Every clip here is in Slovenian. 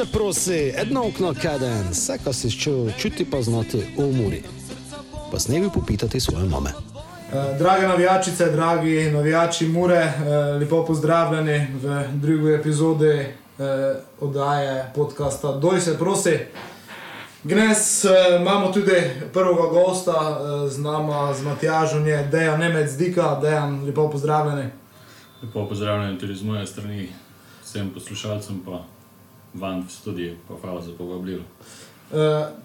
Se prosi, edno okno kaden, vse, kar si čutil, čuti pa znati v umori. Pa s nebi popitati svoje mame. Eh, Drage navijačice, dragi navijači Mure, eh, lepo pozdravljeni v drugi epizodi eh, oddaje podcasta Doj se prosi. Danes imamo tudi prvega gosta z nama, z Matjažom, je Dejan Nemec Dika, Dejan, lepo pozdravljeni. Lepo pozdravljen tudi z moje strani, vsem poslušalcem, pa vam v studiu, pa hvala za povabilo. Eh,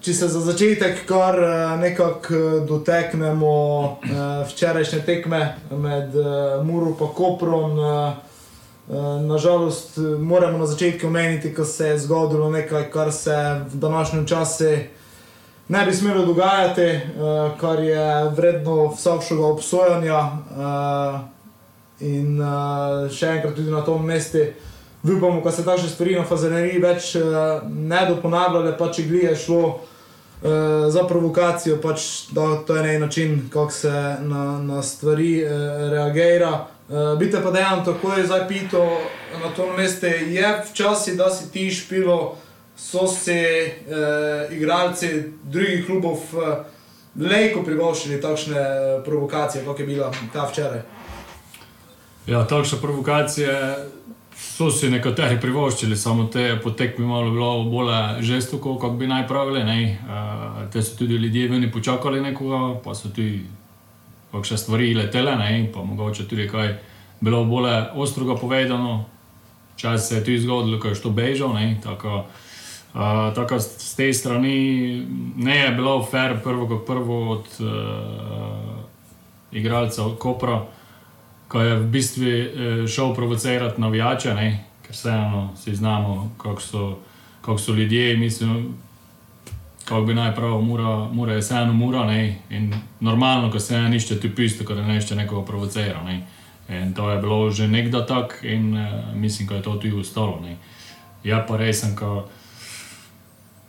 Če se za začetek kar eh, nekako eh, doteknemo eh, včerajšnje tekme med eh, Muro in Koprom. eh, eh, Nažalost, moramo na začetku omeniti, da se je zgodilo nekaj, kar se v današnjem času ne bi smelo dogajati, eh, kar je vredno vsakšnega obsojanja. eh, In eh, še enkrat tudi na tom mestu upamo, da se takšne stvari na fazeneriji več eh, ne bo ponavljale, pa če glije šlo eh, za provokacijo, pač da to je neki način, kako se na, na stvari eh, reagira. Uh, Bite pa dejansko tako je zdaj pito na tom mestu, je včasih, da si ti špilo, so si uh, igralci drugih klubov uh, lejko privoščili takšne provokacije, kot je bila ta včeraj. Ja, takšne provokacije so si nekateri privoščili, samo te potekmi malo bilo bolj žestoko, kot bi naj pravili. ne. Uh, te so tudi ljudje veni počakali nekoga, pa so tudi kakšne stvari letele, ne, pa mogoče tudi kaj bilo bolj ostroga povedano. Čas se je tudi zgodilo, ko je što bežal, ne, tako. Uh, tako s s te strani ne je bilo fair, prvo kot prvo od uh, igralca od Kopra, ko je v bistvu eh, šel provocirati navijače, ne? ker vseeno si znamo, kako so, kako so ljudje, mislim, kako bi naj prav, mura, mura je vseeno mura. Ne? In normalno, ko se ne išče tu pisto, ko ne išče nekoga provocira. Ne? In to je bilo že nekdaj tako in eh, mislim, da je to tudi ostalo. Ne? Je pa resen, ko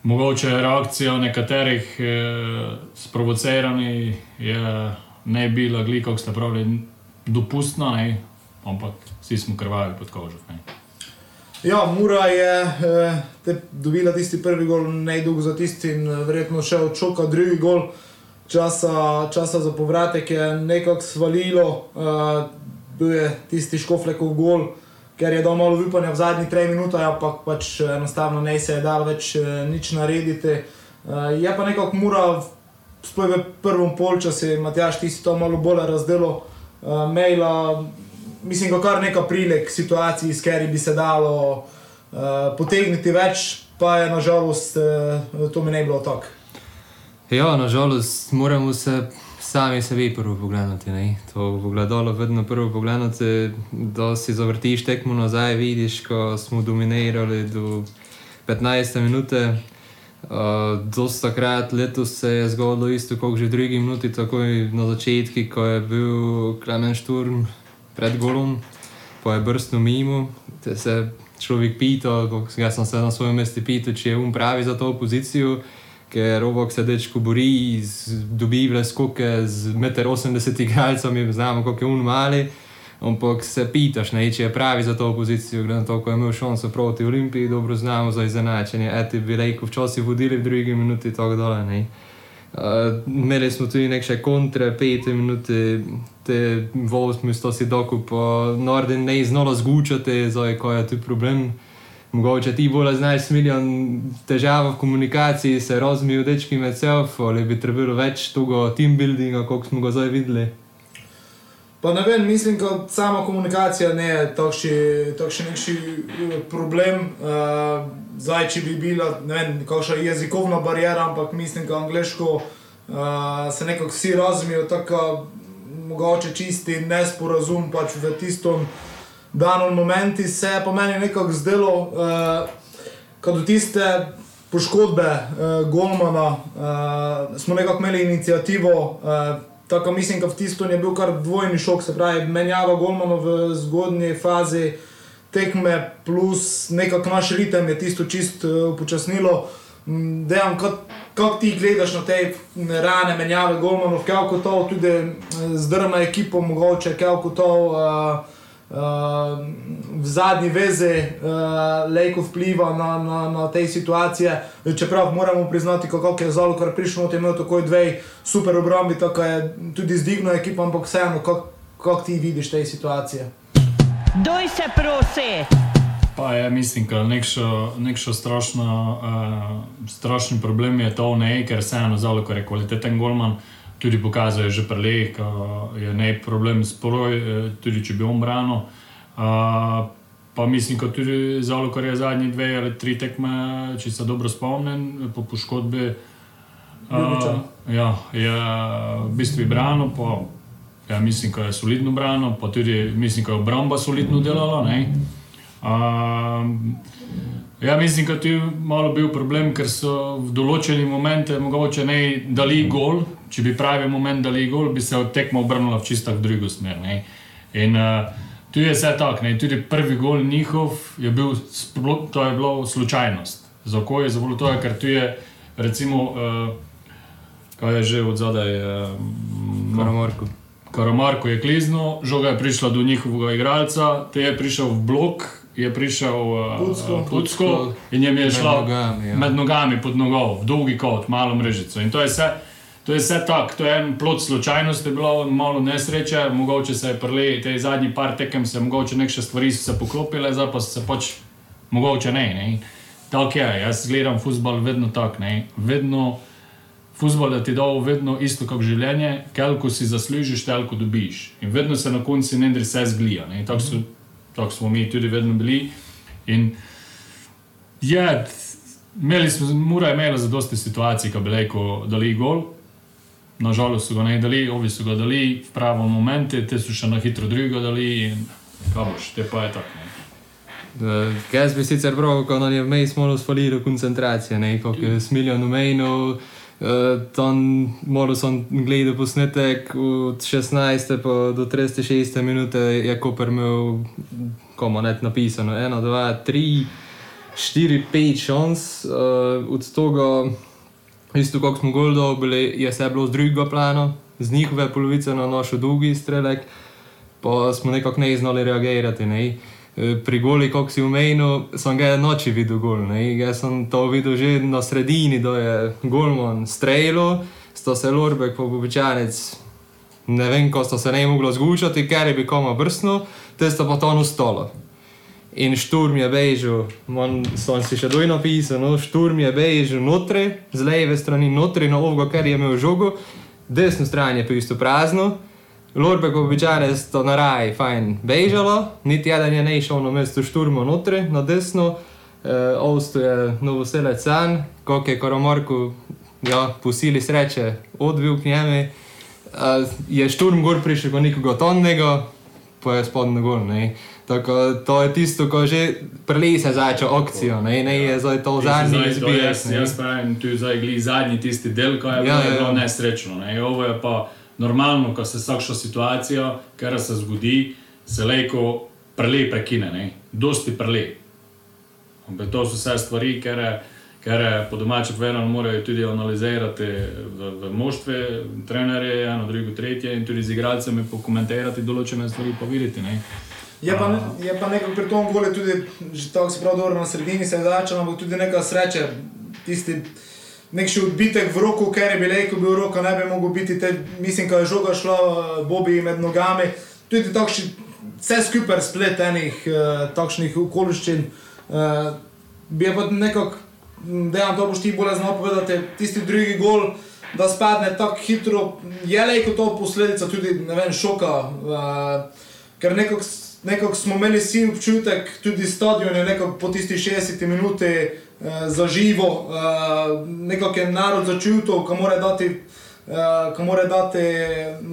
mogoče reakcija nekaterih eh, sprovocirani je ne bila glika, kako ste pravili, dopustna, ne? ampak vsi smo krvavi pod kožo. Ne? Ja, Mura je eh, dobila tisti prvi gol, ne dolgo za tisti, in eh, verjetno še od šoka drugi gol. Časa, časa za povratek je nekako svalilo, eh, bil je tisti škoflekov gol, ker je dal malo upanja v zadnjih treh minutah, ampak pač enostavno ne se je dalo več eh, nič narediti. Eh, je pa nekako Mura, sploh v prvem polčasu, Matjaš, ti si to malo bolj razdelil, eh, maila mislim, da kar nekaj prilek situacij, iz katerih bi se dalo uh, potegniti več, pa je nažalost uh, to mi ne bilo tako. Ja, nažalost, moramo se sami sebi prvo pogledati. Ne? To v gledalo vedno prvo pogledati, da si zavrtiš tekmo nazaj, vidiš, ko smo dominirali do 15 minute. Uh, dosta krat letos se je zgodilo isto, kot že drugi minuti, takoj na začetku, ko je bil Klemen Šturm pred golom, pa je brstno mimo. Se človek pita, jaz sem se na svojem mestu pital, če je um pravi za to pozicijo ker Robok se dečko bori, dobi vle skoke z 1,80 m igralcem, znamo, kako je un mali. Ampak se pitaš, ne, če je pravi za to pozicijo, glede na to, ko je imel šanso proti Olimpiji, dobro znamo za izenačenje. Eti bi rekel, včasih vodili v drugi minuti, tako dole. Ne. Uh, imeli smo tudi nekaj kontre, pete minute, te v osmi sto si dokup, Norden ne znalo zgučati, zdaj ko je tu problem. Mogoče ti bolj znaš milijon težav v komunikaciji, se razmijo dečki med seboj, ali bi trebalo več tega team buildinga, kot smo ga zdaj videli. Pa ne vem, mislim, da sama komunikacija ne je takšen neki problem. Uh, zdaj, če bi bila ne vem, kakšna jezikovna barijera, ampak mislim, da angliško uh, se nekako vsi razumejo, tako mogoče čisti nesporazum pač v tistem danem momentu se je po meni nekako zdelo, uh, do tiste poškodbe uh, Golmana uh, smo nekako imeli inicijativo. Uh, Tako mislim, da v tistem je bil kar dvojni šok, se pravi, menjava Golmana v zgodnji fazi tekme, plus nekako naš ritem je tisto čist uh, upočasnilo. Mm, Dejan, kako ti gledaš na te rane menjave Golmanov, kako to tudi eh, zdrma ekipo, mogoče kako to uh, v zadnji vezi uh, lejko vpliva na, na, na te situacije. Čeprav moramo priznati, kako je zelo, ker prišel na tem, tako je dve super obrambi, tako je tudi zdigno ekipa, ampak vseeno, kako kak ti vidiš te situacije. Doj se prosi! Pa je, mislim, da nekšo, nekšo strašno, uh, strašni problem je to, ne, ker vseeno zelo, ker je kvaliteten golman. Tudi pokazuje že prej, da je ne problem s poroj, eh, tudi če bi on branil. Uh, pa mislim, da tudi zelo, ker je zadnji dve ali tri tekme, če se dobro spomnim, po poškodbi. Uh, ja, je v bistvu branil, pa ja, mislim, da je solidno branil, pa tudi mislim, da je obramba solidno delala. Um, ja, mislim, da je tu malo bil problem, ker so v določeni momente mogoče ne dali gol. Če bi pravi moment dali gol, bi se od tekmo obrnila v čisto drugo smer. Ne? In uh, tu je vse tako, tudi prvi gol njihov je bil, to je bilo slučajnost. Za oko je zelo to, ker tu je, recimo, uh, kaj je že od zadaj, uh, Karamarko. Karamarko je kliznil, žoga je prišla do njihovega igralca, te je prišel v blok, je prišel uh, Pucko in jim je šlo Med nogami, ja. med nogami pod nogo, v dolgi kot, malo mrežico. In to je vse. To je vse tako, to je en plot slučajnosti, bilo malo nesreče, mogoče se je prele, te zadnji par tekem se mogoče neke stvari so se poklopile, zdaj pa se pač mogoče ne. ne. Tako je, jaz gledam futbol vedno tako, ne. Vedno futbol je ti dal vedno isto kot življenje, kelko si zaslužiš, telko dobiš. In vedno se na koncu ne vse zglija. ne. Tako so- tako smo mi tudi vedno bili. In je, imeli smo, mora je imela za dosti situacij, ko bi rekel, dali gol. Nažalost so ga ne dali, ovi so ga dali v pravem momentu, te so še na hitro drugega dali in kaboš, te pa je tako. Uh, jaz bi sicer prav, ko nam je vmes malo sfalilo koncentracije, ne, kako je smiljen omenil. Uh, tam moral sem gledati posnetek od 16. pa do 36. minute, je Koper imel, komu net napisano, 1, 2, 3, 4, 5 šans, uh, od tega, isto kot smo gol dobili, je vse bilo z drugega plana, z njihove polovice na naš dolgi strelek, pa smo nekako ne znali reagirati. Ne. Pri goli, kot si umenil, sem ga noči videl gol. Ne. Jaz sem to videl že na sredini, da je golman strelo, sta se lorbek, pa običajnec. Ne vem, ko sta se ne mogla zgučati, ker je bi koma brstno, te sta pa to nustalo. In šturm je bežal, man sem si še doj napisal, no, šturm je bežal notri, z leve strani notri, na ovgo, ker je imel žogo, desno stran je pa isto prazno. Lorbek običajno je to na raj, fajn, bežalo, niti eden je ne šel na mesto šturma notri, na desno, e, Ovsto je novoselec san, koliko je Karamarku, ja, po sili sreče, odvil k njemu. E, je šturm gor prišel kot nekoga tonnega, pa je spodnjo gor. Ne. Tako, to je tisto, ko že prelise začel akcijo, ne, ne je zdaj to zadnji izbir. Jaz, jaz pravim, tu je zdaj zadnji tisti del, ko je Ja, bilo, ja, bilo ja. nesrečno. Ne. Ovo je pa normalno, ko se takšna situacija, kar se zgodi, se lejko prele prekine, ne. dosti prele. Ampak to so vse stvari, ker, ker po domačem povedano morajo tudi analizirati v, v moštve, trenerje, eno, drugo, tretje in tudi z igralcem pokomentirati določene stvari, pa videti. Ne. Je pa, ne- je pa nekako pri tom gole tudi, že tako se pravi, dobro na sredini se je začelo, ampak tudi neka sreča, tisti nek še odbitek v roku, ker je bil rekel, bil roko, ne bi mogel biti, te, mislim, ko je žoga šla eh, Bobi med nogami, tudi takšni, vse skupaj splet enih uh, takšnih okoliščin. Uh, bi je pa nekako, da to boš ti bolj znal povedati, tisti drugi gol, da spadne tako hitro, je lejko to posledica tudi, ne vem, šoka. Uh, ker nekako nekako smo imeli vsi občutek, tudi stadion je nekako po tisti 60 minuti zaživo, uh, nekako je narod začutil, ko mora dati. Uh, ko mora dati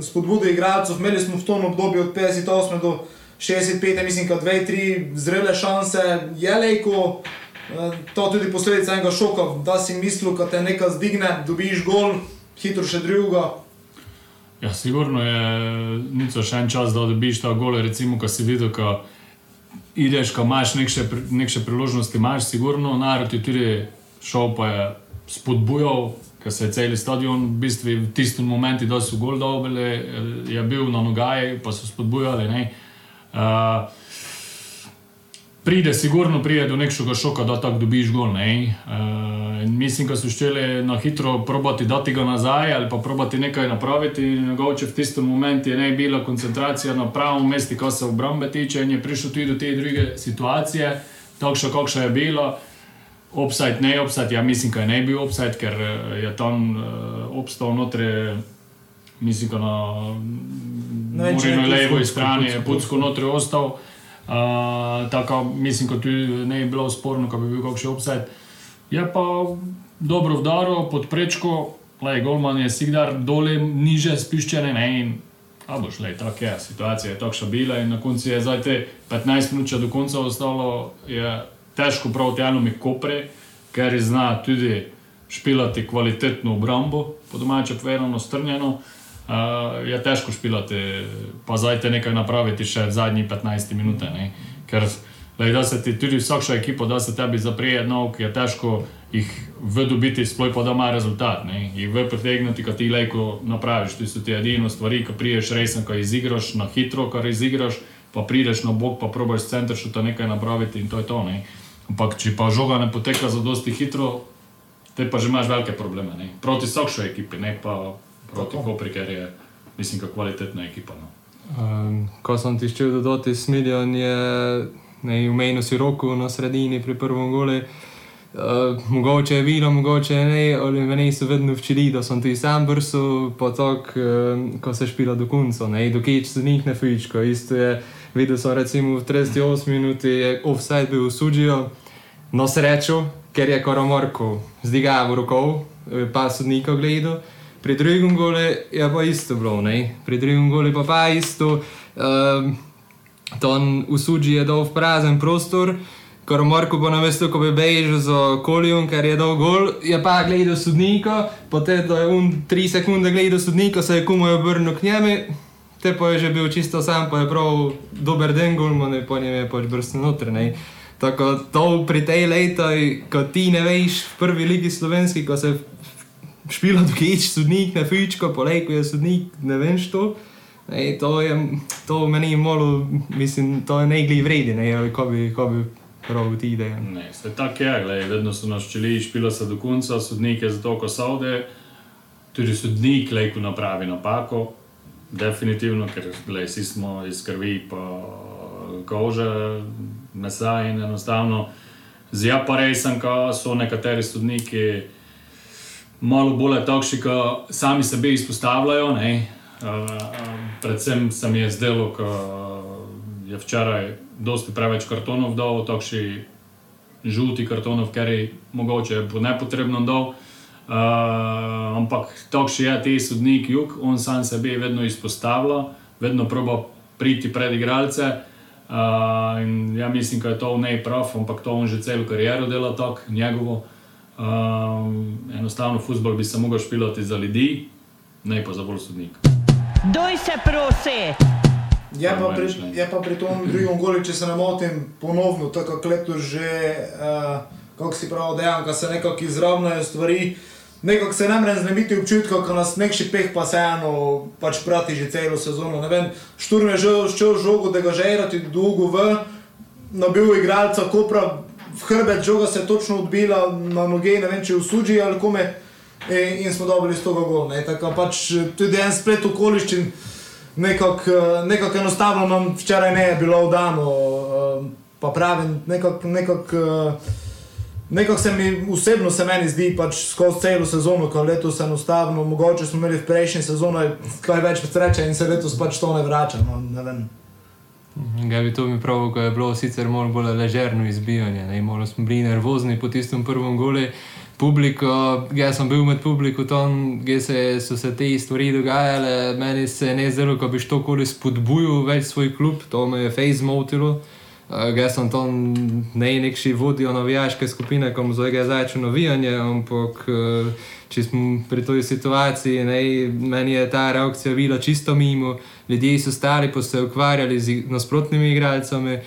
spodbude igralcev, imeli smo v tom obdobju od 58 do 65, mislim, da dve, tri zrele šanse, je lejko, uh, to tudi posledica enega šoka, da si mislil, da te nekaj zdigne, dobiš gol, hitro še druga. Ja, sigurno je nico še en čas, da dobiš ta gole, recimo, ko si videl, ko ideš, ko imaš nekše, nekše priložnosti, imaš sigurno, narod je tudi šel, pa je spodbujal, ker se je cel stadion v bistvu v tistem momentu, so gol dobili, je bil na nogaji, pa so spodbujali. Ne? Uh, pride, sigurno pride do nekega šoka, da tako dobiš gol. Ne? Uh, mislim, da so ščeli na hitro probati dati ga nazaj ali pa probati nekaj napraviti. Mogoče v tistem momentu je ne bila koncentracija na pravem mestu, ko se obrambe tiče, in je prišel tudi do te druge situacije, takšno, kakšno je bilo. Obstajt, ne obstajt, ja mislim, da je ne bil obstajt, ker eh, je tam uh, obstal notri, mislim, da na Murino levo strani je Putsko notri ostal. Uh, tako mislim, da tudi ne bi bilo sporno, da bi bil kakšen obstajt. Je pa dobro vdaro pod prečko, le Golman je sigdar dole niže spuščene, ne in a boš, le tako je, situacija je takšna bila in na koncu je zdaj te 15 minut, če do konca ostalo, je težko prav tjano mi kopre, ker zna tudi špilati kvalitetno obrambo, po domače povedano, strnjeno. Je težko špilati, pa zdaj te nekaj napraviti še v zadnjih 15 minutah. Ker lej, da se ti tudi vsakša ekipa, da se tebi zaprije nog, je težko jih vdobiti, sploh pa da ima rezultat. Ne? Jih v pritegniti, kad ti lejko napraviš. To so ti edino stvari, ko priješ resen, ko izigraš na hitro, kar izigraš, pa prideš na bok, pa probaš s centra še to nekaj napraviti in to je to. Ne? Ampak če pa žoga ne poteka za dosti hitro, te pa že imaš velike probleme. Ne? Proti vsakšoj ekipi, ne pa proti Kopri, ker je, mislim, kako kvalitetna ekipa. No. Um, ko sem ti šel dodati smiljan, je ne, v meni si roko na sredini pri prvem gole. Uh, mogoče je bilo, mogoče ne, ali meni so vedno včili, da sem ti sam brsil, pa tako, um, ko se špila do konca, ne, do keč se njih ne fičko. Isto je, videl sem recimo v 38 minuti, je offside bil v suđijo, no srečo, ker je koromorko zdigal v rokov, pa sodnika gledal pri drugem gole je pa isto bilo, ne? pri drugem gole pa pa isto. Um, Ton v suđi je dal v prazen prostor, kar Marko pa na mestu, ko bi bežal za kolijom, ker je dal gol, je pa gledal sodnika, potem da je on tri sekunde gledal sodnika, se je komaj obrnil k njemu, te pa je že bil čisto sam, pa je prav dober den gol, ne po njem je pač brstno noter. Ne? Tako to pri tej leti, ko ti ne veš v prvi ligi slovenski, ko se špila dokič, sodnik, ne fičko, polejko je sodnik, ne vem što. Ej, to je, to meni malo, mislim, to je negli vredi, ne, ali ko bi, ko bi prav ti ideje. Ne, se tako je, gledaj, vedno so nas čeli, špila se do konca, sodnik je zato, ko saude, tudi sodnik lejko napravi napako, definitivno, ker gledaj, vsi smo iz krvi pa kože, mesa in enostavno, zdaj pa res sem, ko so nekateri sodniki, malo bolj takšni, ki sami sebe izpostavljajo. Uh, uh, predvsem se mi je zdelo, da je včeraj dosti preveč kartonov dol, takšni žuti kartonov, ker je mogoče po nepotrebno dol. Uh, ampak takšni je ti sodnik jug, on sam sebe vedno izpostavlja, vedno proba priti pred igralce. Uh, ja mislim, da je to ne prav, ampak to on že celo kariero dela tako, njegovo. Um, enostavno, futbol bi se lahko špilati za ljudi, ne pa za bolj sodnik. Doj se prosi! Je pa, pri, je pa pri tom drugem golu, če se ne motim, ponovno, tako kot leto že, uh, kako si pravi, dejansko se nekako izravnajo stvari. Nekako se ne morem znebiti občutka, ko nas nekši peh pa se eno pač prati že celo sezono. Ne vem, šturm je že šel žogo, da ga žerati dolgo v, nabil igralca Kopra, v hrbet žoga se je točno odbila na noge, ne vem če v suđi ali kome, in, in smo dobili 100 gol. Tako pač tudi en splet okoliščin, nekako nekak enostavno nam včeraj ne je bilo vdano, pa pravim, nekako nekak, nekak se mi osebno se meni zdi pač skozi celo sezono, ko letos enostavno, mogoče smo imeli v prejšnji sezoni kaj več sreče in se letos pač to ne vrača. No, ne vem. Ga bi to mi pravil, ko je bilo sicer malo bolj ležerno izbijanje, malo smo bili nervozni po tistem prvem gole. Publiko, jaz sem bil med publiko tam, kjer se, so se te stvari dogajale, meni se je ne zdelo, da bi to koli spodbujal več svoj klub, to me je face motilo. Uh, jaz sem tam ne nekši vodijo navijaške skupine, ko mu zdaj začne navijanje, ampak uh, če smo pri tej situaciji, ne, meni je ta reakcija bila čisto mimo, ljudje so stari, pa se ukvarjali z nasprotnimi igralcami.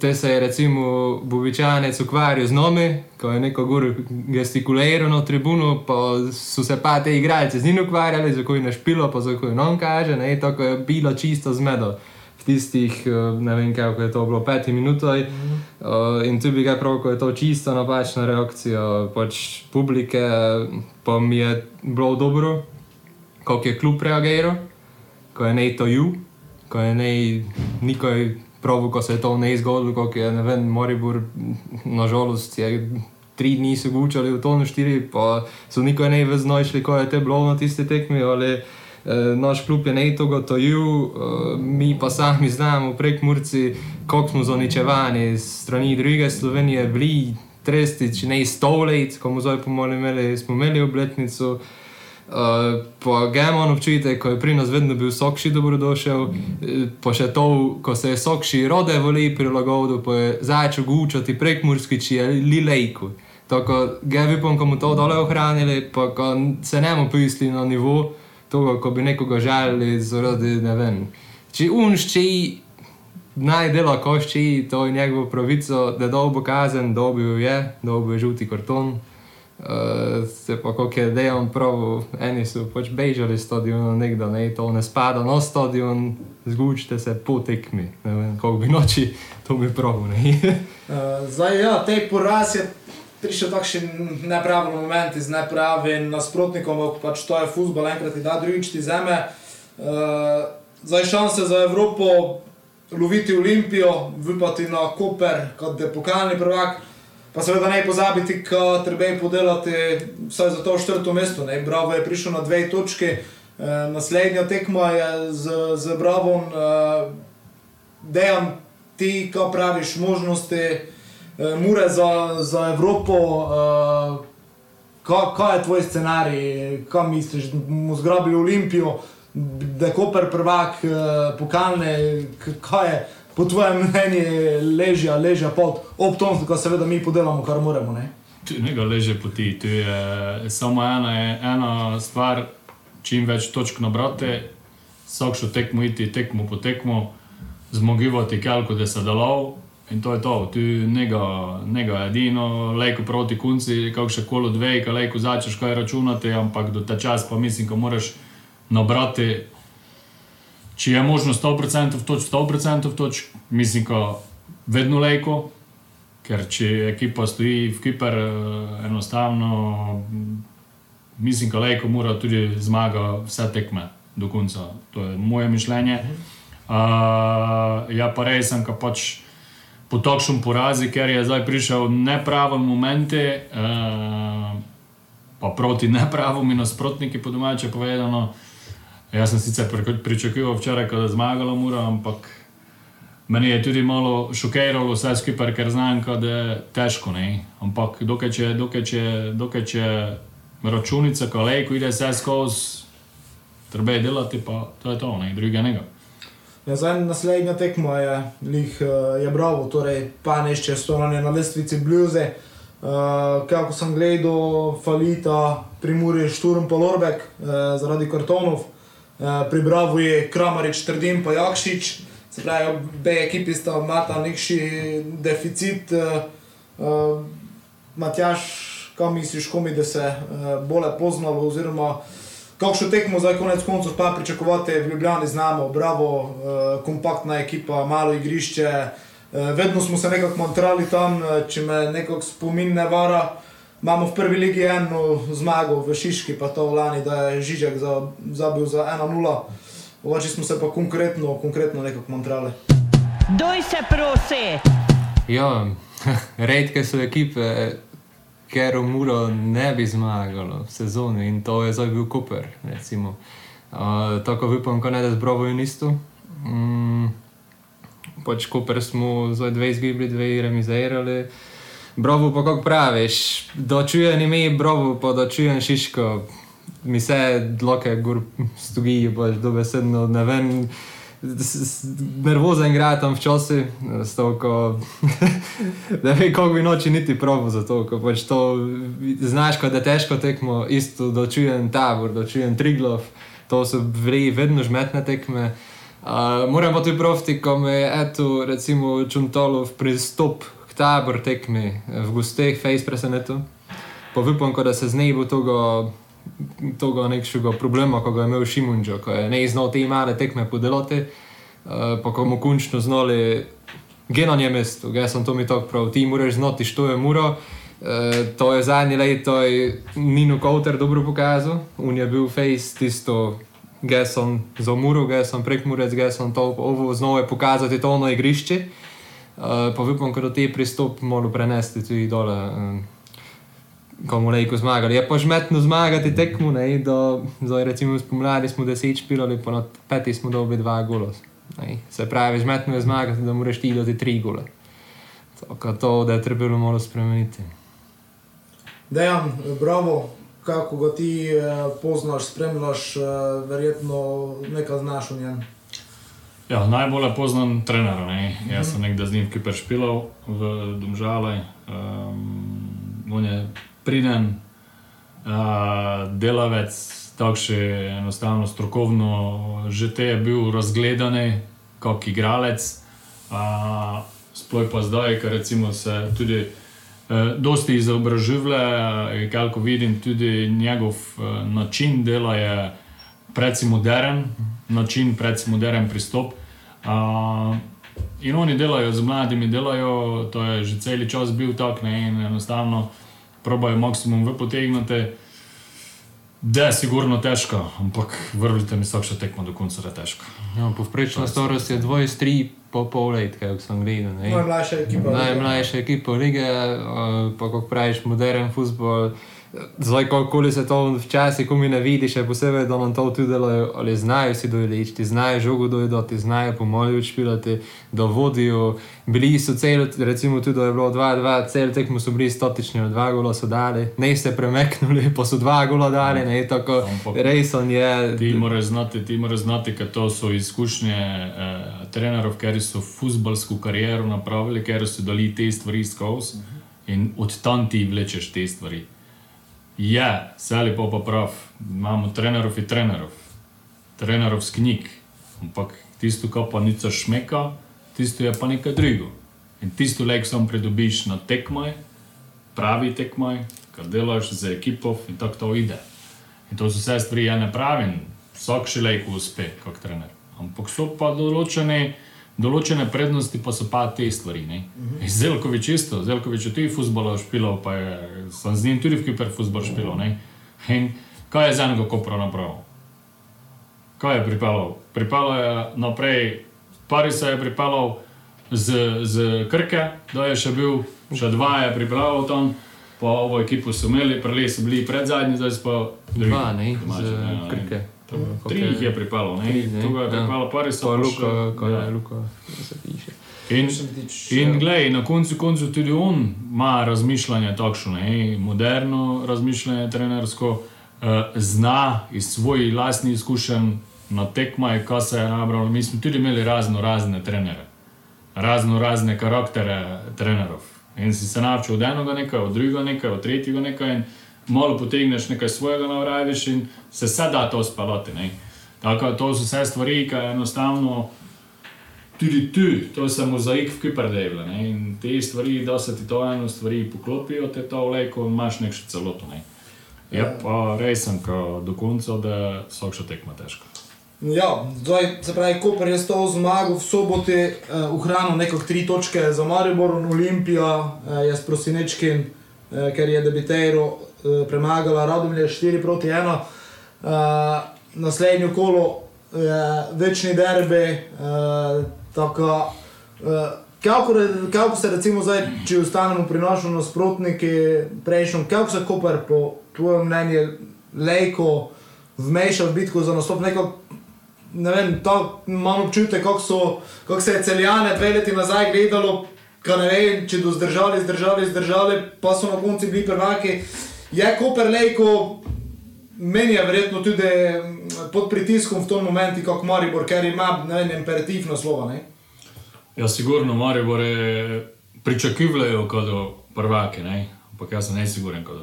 Te se je recimo Bobičanec ukvarjal z nami, ko je neko gor gestikuliral na tribuno, pa so se pa te igralce z njim ukvarjali, za koje je našpilo, pa za koje nam kaže, ne, tako je bilo čisto zmedo tistih, eh, ne vem, kako je to bilo, petih minutah. Uh, in tu bi ga prav, ko je to čisto napačna reakcija pač publike, pa mi je bilo dobro, kako je klub reagiral, ko je ne to ju, ko je ne nikoj prav, ko se je to ne zgodilo, kako je, ne vem, Moribor, nažalost je. Tri dni so gučali v tonu štiri, pa so nikoli ne veznoj šli, ko je te bilo na tiste tekmi, ali eh, naš klub je ne to gotovil, eh, mi pa sami znamo prek Murci, kako smo zaničevani strani druge Slovenije, bili trestič, ne sto let, ko smo zdaj pomoli imeli, smo imeli obletnico. Uh, pa Gemon občutek, ko je pri nas vedno bil sokši dobrodošel, eh, pa še to, ko se je sokši rode voli prilagodil, pa je začel gučati prek Murski, či je lilejku. Tako, Gevi bom, ko mu to dole ohranili, pa ko se ne bomo pisli na nivo tega, ko bi nekoga želeli zaradi, ne vem. Če unšči naj dela košči, to je njegovo pravico, da dolgo kazen, dobil je, dobil je žuti karton. Uh, se pa, kako je dejal, prav, eni so pač bežali stadion, nekdo ne, to ne spada na stadion, zgučite se po tekmi, ne vem, kako bi noči, to bi prav. Uh, zdaj, ja, te poraz je prišel takšen nepravi moment z nepravim nasprotnikom, pač to je futbol, enkrat ti da, drugič ti zeme. Uh, zdaj šanse za Evropo, loviti Olimpijo, vypati na Koper, kot je pokalni prvak. Pa seveda ne pozabiti, da treba je podelati vsaj za to četrto mesto. Ne. Bravo je prišel na dve točki, e, naslednja tekma je z, z Bravom, e, dejan ti, kaj praviš, možnosti e, mure za, za Evropo. E, kaj, kaj je tvoj scenarij, kaj misliš, da bomo zgrabili Olimpijo, da je Koper prvak, e, pokalne, kaj je? po tvojem mnenju leži, leži pod obtožnikom, ko seveda mi podelamo, kar moramo. Ne? Tu ne ga leže poti, tu je samo ena, ena stvar, čim več točk nabrati, vsak še tekmo iti, tekmo po tekmo, zmogivati kelko, da se delov. In to je to, tu ne ga edino, lejko proti kunci, kako še kolo dve, kaj lejko začneš kaj računati, ampak do ta čas pa mislim, ko moraš nabrati če je možno 100% točk, 100% točk, mislim, da vedno lejko, ker če ekipa stoji v Kiper, eh, enostavno, mislim, da lejko mora tudi zmagati vse tekme do konca. To je moje mišljenje. Uh, ja, pa res sem, da pač po takšnem porazi, ker je zdaj prišel nepravi moment, uh, pa proti nepravim nasprotniki, po domače povedano. Jaz sem sicer pričakoval včeraj, da je zmagalo Mura, ampak meni je tudi malo šokiralo vse skupaj, ker znam, da je težko. Ne? Ampak dokaj če, dokaj če, dokaj če računica, ko lejko ide vse skozi, treba je delati, pa to je to, ne druga njega. Ja, zdaj naslednja tekma je, lih, eh, je bravo, torej pa nešče stonanje na lestvici bluze. Uh, kako sem gledal, falita, primuri Šturm Polorbek uh, zaradi kartonov. Eh, pri Bravo je Kramarič, Trdim pa Jakšič, se pravi, obe ekipi sta imata nekši deficit. Uh, Matjaš, kam misliš, komi, da se uh, bolje poznalo, oziroma kakšno tekmo zdaj konec koncev pa pričakovati v Ljubljani znamo, Bravo, uh, kompaktna ekipa, malo igrišče, uh, vedno smo se nekako montrali tam, če me nekako spomin ne vara. Imamo v prvi ligi eno zmago v Šiški, pa to v Lani, da je Žižek za, zabil za 1-0. Oči smo se pa konkretno, konkretno nekako montrali. Doj se prosi! Ja, redke so ekipe, ker umuro ne bi zmagalo v sezoni in to je zdaj bil Koper. Uh, tako upam, ko ne da zbrovo in isto. Mm, pač Koper smo zdaj dve izgubili, dve remizirali. Brovu pa kako praviš, dočujem ime brovu, pa dočujem šiško, mi se dloke gor stogi, pač dobesedno ne vem. Nervozen igra tam včasih, stoko, da ve, kako bi noči niti probo za to, ko pač to znaš, da je težko tekmo, isto dočujem tabor, dočujem triglov, to so vrej, vedno žmetne tekme. Uh, moram pa tudi profiti, ko me je, eto, recimo, Čuntolov pristop tabor tekmi v gusteh, face presenetu. Pa upam, da se z njej bo toga, toga nekšega problema, ko ga je imel Šimunčo, ko je ne znal te male tekme podeloti. uh, pa ko bomo končno znali, gre na njem mestu, jaz sem to mi tako prav, ti moraš znati, što je muro. Uh, to je zadnje leto, je Nino Kouter dobro pokazal, on je bil face tisto. Gaj sem za muro, gaj sem prek murec, gaj sem to ovo znova je pokazati to ono igrišče. Uh, pa upam, da te pristop malo prenesti tudi dole, um, komu lejko zmagali. Je pa žmetno zmagati tekmo, ne, do, do recimo spomladi smo deset špilali, pa na peti smo dobili dva gola. Ne. Se pravi, žmetno je zmagati, da moraš ti dati tri gole. Tako to, da je trebalo malo spremeniti. Dejan, bravo, kako ga ti eh, poznaš, spremljaš, eh, verjetno nekaj znaš o njem. Ja, najbolj poznam trenera. Ne? Jaz sem nekdaj z njim kiper špilal v Domžale. Um, on je priden, uh, delavec, tako še enostavno strokovno, že te je bil razgledan kot igralec. Uh, Sploh pa zdaj, ker se tudi uh, dosti izobražuje, kako vidim, tudi njegov uh, način dela je precej moderen, način, precej moderen pristop. Uh, in oni delajo z mladimi, delajo, to je že cel čas bil tak, ne, enostavno probajo maksimum v potegniti. Da sigurno težko, ampak vrvite mi, vsak še tekmo do konca, da je težko. Ja, Povprečna starost je 23, po pol let, kaj sem gledal. Najmlajša ekipa. Najmlajša ekipa lige, uh, pa kako praviš, modern futbol. Zdaj, kako se to včasih, ko mi ne vidiš, še posebej, da nam to tudi delajo, ali znajo si dojeti, znajo žogo dojeti, znajo pomoli odšpilati, da vodijo. Bili so cel, recimo tudi, da je bilo 2-2, cel tekmo so bili statični, dva gola so dali, ne se premeknuli, pa so dva gola dali, ne tako, Ampak- res on je. Ti moraš znati, ti moraš znati, ker to so izkušnje eh, trenerov, ker so futbalsko kariero napravili, ker so dali te stvari skozi in od tam ti vlečeš te stvari. Je, vse lepo pa prav, imamo trenerov in trenerov, trenerov z knjig, ampak tisto, kar pa nica šmeka, tisto je pa nekaj drugo. In tisto lek sam pridobiš na tekmaj, pravi tekmaj, kar delaš z ekipo in tako to ide. In to so vse stvari, ja ne pravim, vsak še lajko uspe kot trener. Ampak so pa določene, določene prednosti, pa so pa te stvari. Uh -huh. Zelkovič isto, Zelkovič je tudi futbol špilal, pa je, sem z njim tudi v kiper futbol špilal. ne. In kaj je za enega kopra napravil? Kaj je pripeljal? Pripeljal je naprej, Parisa je pripeljal z, z Krke, da je še bil, še dva je pripeljal tam. Pa ovo ekipo so imeli, prelej so bili pred zadnji, zdaj pa drugi. Dva, ne, domači, z ja, ne. Krke. Tri jih je pripeljal, ne? Tri, ne, je ja. pripeljal Paris, Pa Luka, kaj je Luka, se piše. In, in glej, na koncu koncu tudi on ima razmišljanje takšno, ne? moderno razmišljanje, trenersko, uh, zna iz svojih lastnih izkušenj na tekmah, kaj se je nabralo. Mi smo tudi imeli razno razne trenere, razno razne karaktere trenerov. In si se naučil od enega nekaj, od drugega nekaj, od tretjega nekaj. In malo potegneš nekaj svojega navraviš in se vse da to spalati. ne. Tako da to so vse stvari, ki enostavno tudi tu, to je mozaik v kiperdevle. In te stvari, da se ti to eno stvari poklopijo, te to vleko, imaš nek še celoto. Ne. Je pa resen, ko do konca, da vsak še tekma težko. Ja, zdaj, se pravi, Koper je s to zmago v soboti eh, ohranil nekako tri točke za Maribor, Olimpija eh, je s Prosinečkim, eh, ker je debitero eh, premagala Radomlje 4 proti 1. Eh, naslednjo kolo je večni derbi, eh, tako. Eh, Kako, kako se recimo zdaj, če ostanemo pri našem nasprotniku, prejšnjem, kako se Koper po tvojem mnenju lejko vmeša v bitko za nastop nekako ne vem, to imam občutek, kako, so, kako se je celjane dve leti nazaj gledalo, kaj ne vem, če do zdržali, zdržali, zdržali, pa so na koncu bili prvaki. Je Koper Lejko, meni je verjetno tudi mm, pod pritiskom v tom momentu, kot Maribor, ker ima ne vem, imperativ naslova. Ne? Ja, sigurno Maribore pričakujejo kot prvake, ne? ampak jaz sem nesiguren kot.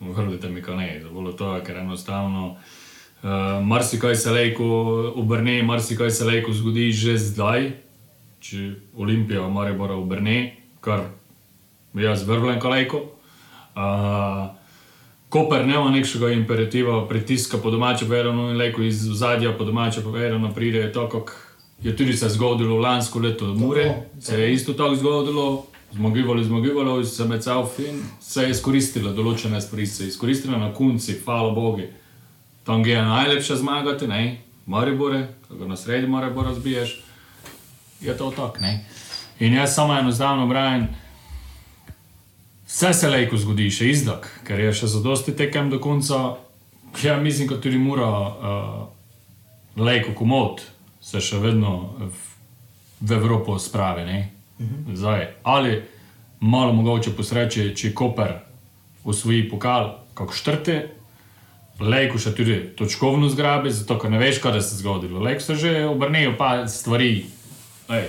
Vrnite mi, ko ne, zelo to, ker enostavno. Uh, marsikaj se lejko obrne, marsikaj se lejko zgodi že zdaj, če Olimpija Maribora obrne, kar jaz vrvljen kalejko. Uh, Koper nema nekšnega imperativa, pritiska po domače povedano in lejko iz zadja po domače povedano pride to, kot je tudi se zgodilo lansko leto v Muri, se je isto tako zgodilo, zmagivali, zmagivali, se med cel fin, se je izkoristilo določene stvari, se je izkoristilo na konci, hvala Bogu. Tam je najlepše zmagati, ne, Maribore, ko na sredi Maribora zbiješ, je to tako, ne. In jaz samo enostavno pravim, vse se lejko zgodi, še izdak, ker je še zadosti tekem do konca. Ja, mislim, da tudi mora uh, lejko komod se še vedno v, v Evropo spravi. Mhm. Zdaj, ali malo mogoče posreči, če Koper usvoji pokal, kako štrte, lejko še tudi točkovno zgrabi, zato ker ne veš, kaj se je zgodilo. Lejko se že obrnejo pa stvari. Lej,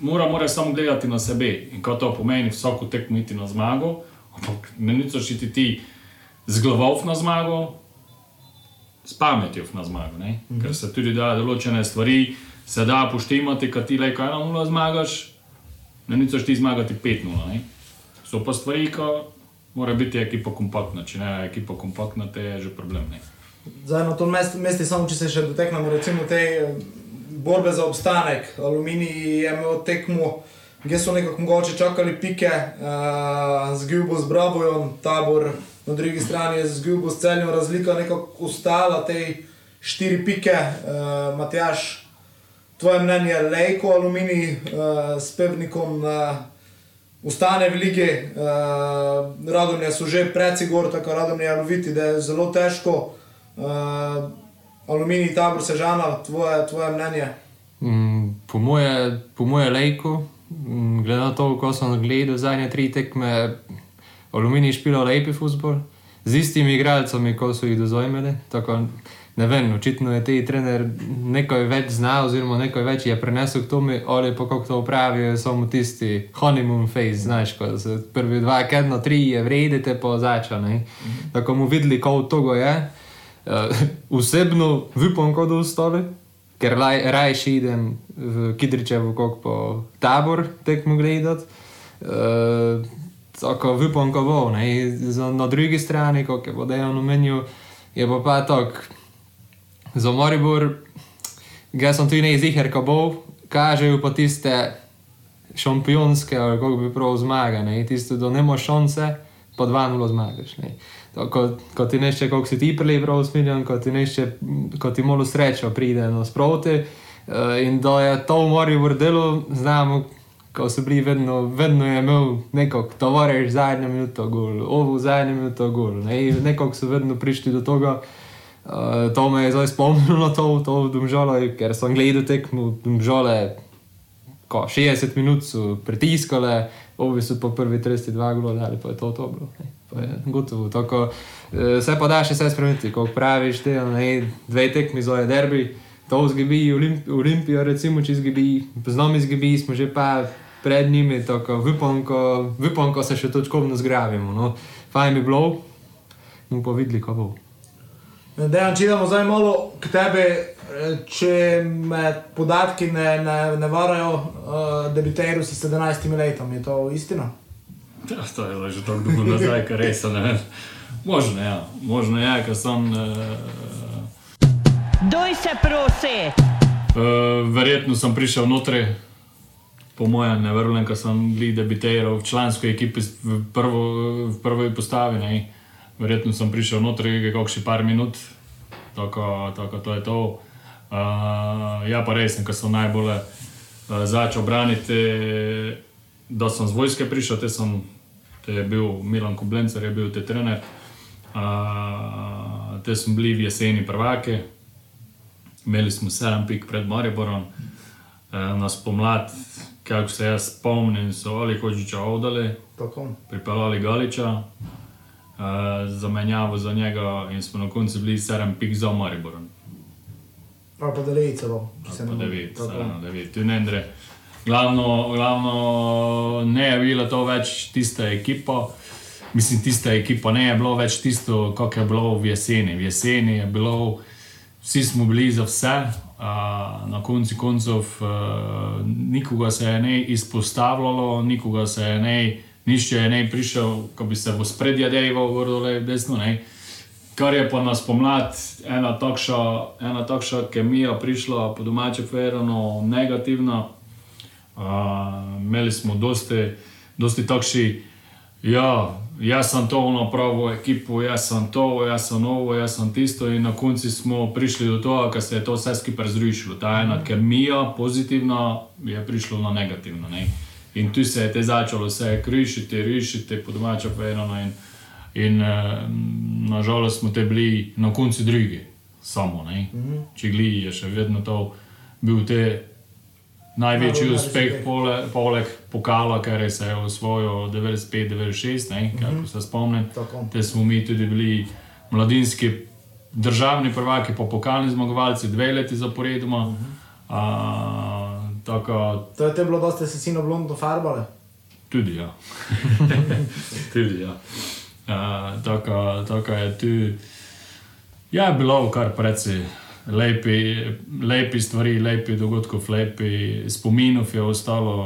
mora, mora samo gledati na sebe in kaj to pomeni, vsako tekmo iti na zmago, ampak ne nicoš iti ti z glavov na zmago, s pametjo na zmago. Mm -hmm. Ker se tudi da določene stvari, se da poštimati, kaj ti le kaj na nula zmagaš, ne nicoš ti zmagati 5-0. So pa stvari, ki mora biti ekipa kompaktna, če ne je ekipa kompaktna, te je že problem. Ne? Zdaj na tom mestu, mestu samo če se še doteknemo, recimo te borbe za obstanek, aluminij je imel tekmo. Gdje so nekako mogoče čakali pike, uh, zgilbo z Brabojom, tabor na drugi strani je zgilbo s celjem, razlika nekako ustala, te štiri pike, uh, Matjaš, tvoje mnenje je lejko, aluminij uh, s pevnikom uh, ustane v lige, uh, radomlje so že preci gor, tako radomlje je loviti, da je zelo težko, uh, aluminij, tabor, sežana, tvoje, tvoje mnenje. Mm, po moje, po moje lejko. Mm, glede na to, ko sem gledal zadnje tri tekme, Aluminij špila lepi futbol, z istimi igralci, kot so jih dozojmeli. Ne vem, očitno je ti trener nekaj več znal, oziroma nekaj več je prenesel k temu, ali pa kako to upravijo, samo tisti honeymoon phase, znaš, ko se prvi dva, kedno tri je vredite po začanju. Tako mu videli, kako to je. Uh, osebno, upam, kot ostali ker rajši idem v Kidričevo, kot po tabor tekmo gledati. Uh, tako upam, ko bo. Na drugi strani, kot je vodejo na menju, je pa pa tako. Za Moribor, ga sem tudi ne izjiher, ko bo, kažejo pa tiste šampionske, ali kako bi prav zmagane, tiste, da ne moš dva nulo zmagaš. Ne ko, ko ti nešče, kako si ti prelev prav usmerjen, ko ti nešče, ko ti malo srečo pride nasproti. Uh, in da je to v morju vrdelo, znamo, ko so bili vedno, vedno je imel neko, to vareš zadnjo minuto gol, ovo zadnjo minuto gol. Ne? Nekako so vedno prišli do tega. Uh, to me je zdaj spomnilo na to, to v Domžale, ker sem gledal tekmo v Domžale, ko 60 minut so pritiskale, ovi so po prvi 32 gol, ali pa je to to bilo. Ne? gotovo. Tako, eh, se pa da še vse spremeniti, ko praviš, te ne, dve tekmi za derbi, to zgibi Olimp Olimpijo, recimo, če zgibi, z nami zgibi, smo že pa pred njimi, tako vipom, ko se še točkovno zgrabimo. No. Fajn bi bilo, bomo pa videli, kako bo. Dejan, če idemo zdaj malo k tebi, če me podatki ne, ne, ne varajo, uh, debiteru si 17 leti, je to istina? Ja, to je že tako dolgo nazaj, kar res ne. Možno je, ja. možno je, ker sem. Uh, Doj se prosi! Uh, verjetno sem prišel notri, po mojem, ne vrnem, ker sem bil debiteral v člansko ekipi v, prvo, v prvi postavi. Ne. Verjetno sem prišel notri, kako še par minut, tako, tako to je to. Uh, ja, pa res, ker sem najbolj uh, začel braniti da sem z vojske prišel, te, sem, te je bil Milan Koblencer, je bil te trener. Uh, te smo bili v jeseni prvake, imeli smo sedem pik pred Mariborom, uh, nas pomlad, kako se jaz spomnim, so ali hočiča odali, pripeljali Galiča, uh, zamenjavo za njega in smo na koncu bili sedem pik za Mariborom. Pa po devet celo, ki se ne sedem, devet, tu ne gre. Glavno, glavno ne je bilo to več tista ekipa. Mislim, tista ekipa ne je bilo več tisto, kot je bilo v jeseni. V jeseni je bilo, vsi smo bili za vse, uh, na koncu koncev, uh, nikoga se je ne izpostavljalo, nikoga se je ne, nišče je ne prišel, ko bi se v spredje dejal, gor dole, desno. Ne. Kar je pa nas pomlad, ena takša, ena takša kemija prišla po domače povedano negativna. Uh, imeli smo dosti, dosti takši, ja, jaz sem to napravil, ekipo, jaz sem to, jaz sem ovo, jaz sem tisto. In na koncu smo prišli do tega, da se je to vse skupaj razrušilo. Ta ena kemija, pozitivna, je prišla na negativno. Ne? In tu se je te začelo vse krišiti, rišiti, po domače povedano. In, in uh, nažalost smo te bili na koncu drugi, samo. Mm -hmm. Če gli je še vedno to bil te. Največji Najbolj uspeh, pole, poleg pokala, kar je se je osvojil 95-96, mm -hmm. se spomnim. Tako. Te smo mi tudi bili mladinski državni prvaki, pa pokalni zmagovalci, dve leti zaporedoma. Mm -hmm. A, tako, To je te bilo, da ste se sino blondno farbale. tudi ja. tudi ja. A, tako, tako je tu. Ja, bilo kar precej lepi, lepi stvari, lepi dogodkov, lepi spominov je ostalo.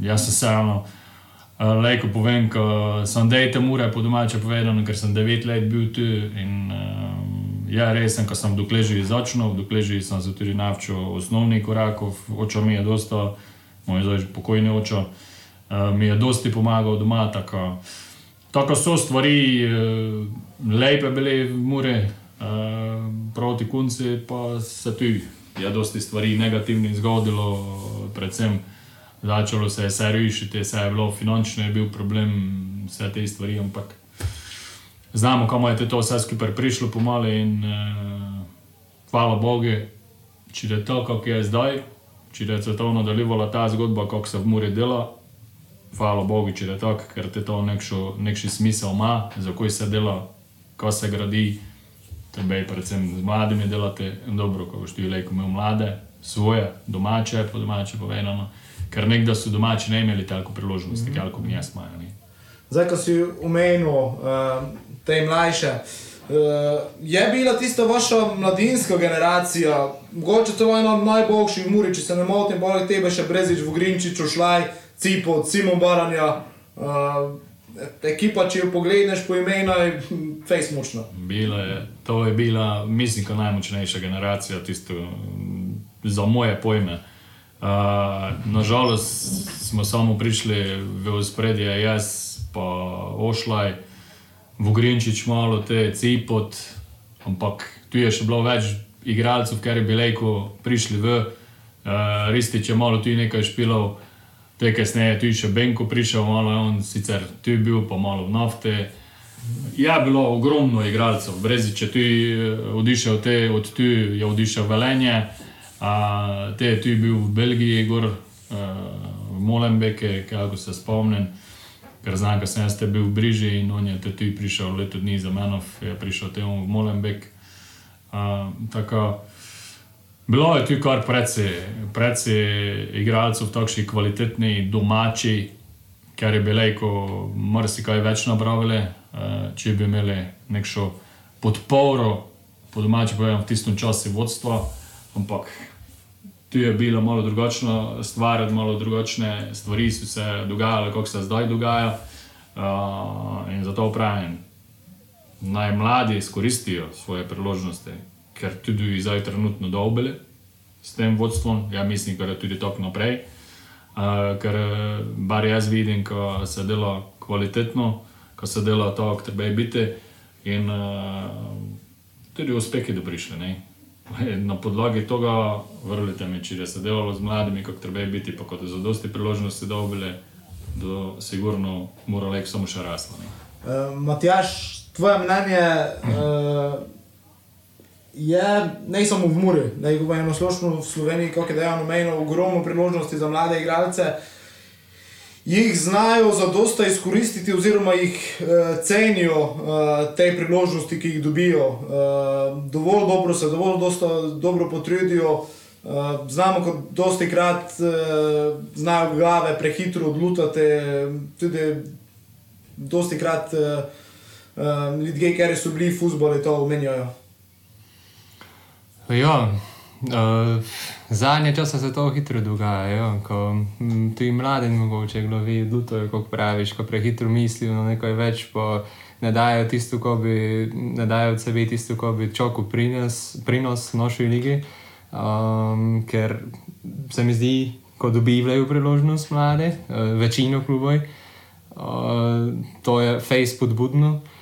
Jaz sem se eno. Lejko povem, ko sem dejte mure po domače povedano, ker sem devet let bil tu in um, ja, res sem, ko sem dokler že začel, dokler že sem se tudi naučil osnovnih korakov, očo mi je dosta, moj zdaj pokojni očo, uh, mi je dosti pomagal doma, tako, tako so stvari, uh, lepe bile v mure, uh, proti konci pa se tu je dosti stvari negativnih zgodilo, predvsem začelo se je vse rušiti, vse je bilo finančno, je bil problem, vse te stvari, ampak znamo, kam je to vse skupaj prišlo pomalo in uh, hvala Bogu, če je to, kako je zdaj, če je se to nadaljevala ta zgodba, kako se v Muri dela. Hvala Bogu, če je tako, ker te to nekšo, nekši smisel ima, za koj se dela, ko se gradi. Tebe, predvsem z mladimi delate dobro, ko boš ti rekel, imel mlade, svoje, domače, po domače povedano. Ker nekdo so domači ne imeli tako priložnosti, mm -hmm. kot mi jaz imajo. ne. Zdaj, ko si omenil uh, te mlajše, uh, je bila tista vaša mladinska generacija, mogoče to ena od najboljših muri, če se ne motim, poleg tebe še Brezič, Vogrinčič, Šlaj, Cipo, Simon Baranja. Uh, ekipa, če jo pogledeš po imenu, je fejs močna. Bila je, to je bila, mislim, najmočnejša generacija, tisto za moje pojme. Uh, nažalost smo samo prišli v spredje, jaz pa Ošlaj, Vogrinčič, malo te Cipot, ampak tu je še bilo več igralcev, ker je bilo prišli v uh, Ristič, je malo tu nekaj špilov, te kasneje tu je še Benko prišel, malo je on sicer tu je bil, pa malo v nafte. Je bilo ogromno igralcev, brez če ti odišel te, od tu je odišel Velenje, a, te je tu bil v Belgiji, gor a, v Molenbeke, kako se spomnim, ker znam, ker sem jaz te bil v Briži in on je te tu prišel leto dni za menov, je prišel temu v Molenbek. A, tako, bilo je tu kar precej, precej igralcev, takšni kvalitetni, domači, ker je bilo, ko marsikaj več napravili, eh, če bi imeli nekšo podporo, po domači povem, v tistem času vodstva, ampak tu je bila malo drugačna stvar, malo drugačne stvari so se dogajale, kot se zdaj dogaja. Uh, in zato pravim, naj mladi izkoristijo svoje priložnosti, ker tudi zdaj trenutno dobili s tem vodstvom, ja mislim, da je tudi tako naprej. Uh, ker eh, bar jaz vidim, ko se dela kvalitetno, ko se dela to, kar treba biti, in uh, tudi uspehi, da prišli. Ne? Na podlagi tega, vrlite mi, če je se delalo z mladimi, kako treba biti, pa kot za dosti priložnosti dobili, da sigurno mora lek samo še. Ne? Uh, Matjaš, tvoje mnenje uh, je, ne samo v Muri, da jih imamo splošno v Sloveniji, kako je dejano, mejno ogromno priložnosti za mlade igralce. Jih znajo zadosta izkoristiti, oziroma jih uh, cenijo uh, te priložnosti, ki jih dobijo. Uh, dovolj dobro se, dovolj dosta, dobro potrudijo. Uh, znamo, kot dosti krat uh, znajo glave prehitro odlutati, tudi dosti krat uh, uh, ljudje, ki so bili v futbolu, to omenjajo. Ja, Uh, zadnje čase se to hitro dogaja, jo, ko mm, tudi mladi mogoče glavi odlutajo, kot praviš, ko prehitro mislijo na nekaj več, pa ne dajo tisto, bi, ne dajo od sebe tisto, ko bi čoku prinos, prinos naši ligi, um, ker se mi zdi, ko dobivajo priložnost mlade, uh, večino klubov, uh, to je face podbudno. Uh,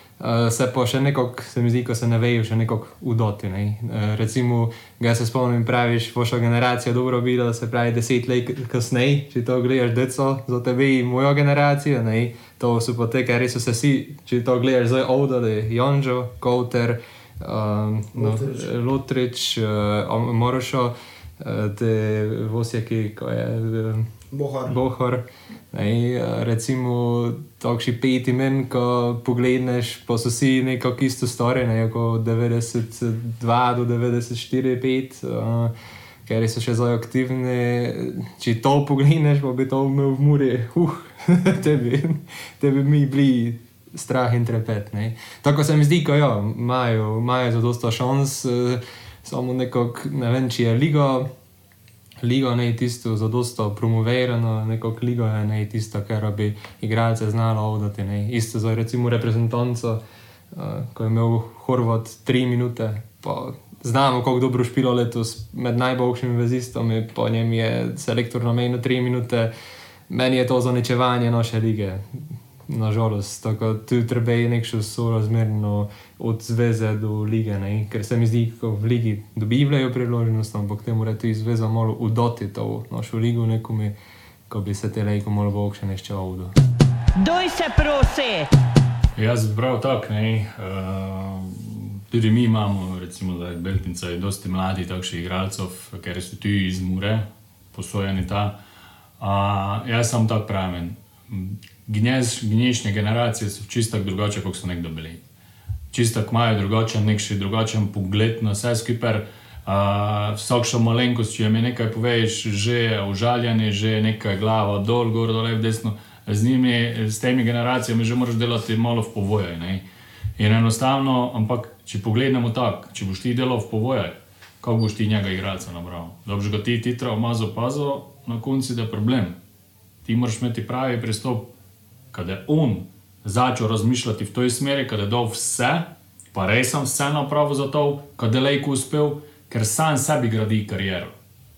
se pa še nekako, se mi zdi, ko se ne vejo, še nekako udoti. Ne? Uh, recimo, ga se spomnim, praviš, vaša generacija dobro videla, se pravi, deset let kasneje, če to gledaš, deco, za tebe in mojo generacijo, ne? to so pa te, ker so se vsi, če to gledaš, zdaj odali, Jonžo, Kouter, um, no, Lotrič, uh, Morošo, uh, te vosjaki, ko je. Uh, Bohar. Bohor. Nej, recimo, takšni pet imen, ko pogledneš, pa so vsi nekako isto storjeni, kot 92 do 94, 5, uh, ker so še zdaj aktivni. Če to pogledeš, pa bi to imel v Muri, uh, tebi, tebi mi bili. Strah in trepet. Ne. Tako se mi zdi, da ja, imajo, imajo za dosta šans, uh, samo nekako, ne vem, če je liga ligo ne je tisto zadosto promovirano, neko ligo je ne tisto, kar bi igralce znalo ovdati. Ne. Isto za recimo reprezentanco, uh, ko je imel Horvat tri minute. Znamo, kako dobro špilo letos med najboljšimi vezistami, po njem je selektor namenil tri minute, meni je to zaničevanje naše lige nažalost. Tako tu treba je nekšno sorazmerno od zveze do lige, ne? ker se mi zdi, da v ligi dobivajo priložnost, ampak te mora tudi zveza malo udoti to našo ligo nekomu, ko bi se te lejko malo bolj še nešče ovdo. Doj se prosi! Jaz bi prav tako, ne. Uh, tudi mi imamo, recimo, da je Beltinca je dosti mladi takšnih igralcev, ker so tudi iz Mure, posojeni ta. Uh, jaz sem tak praven gnjez, gnješne generacije so čisto drugače, kot so nekdo bili. Čisto imajo drugačen, nek še drugačen pogled na vse skupaj. Uh, vsak še malenkost, če jim nekaj poveš, že je užaljanje, že je nekaj glava dol, gor, dol, levo, desno. Z njimi, s temi generacijami, že moraš delati malo v povojaj. Ne? In enostavno, ampak če pogledamo tako, če boš ti delal v povojaj, kako boš ti njega igralca nabral. Da boš ga ti titra, omazo, pazo, na koncu je problem. Ti moraš imeti pravi pristop kad je on začel razmišljati v toj smeri, kad je dal vse, pa res sem vse napravil za to, kad je lejko uspel, ker sam sebi gradi kariero.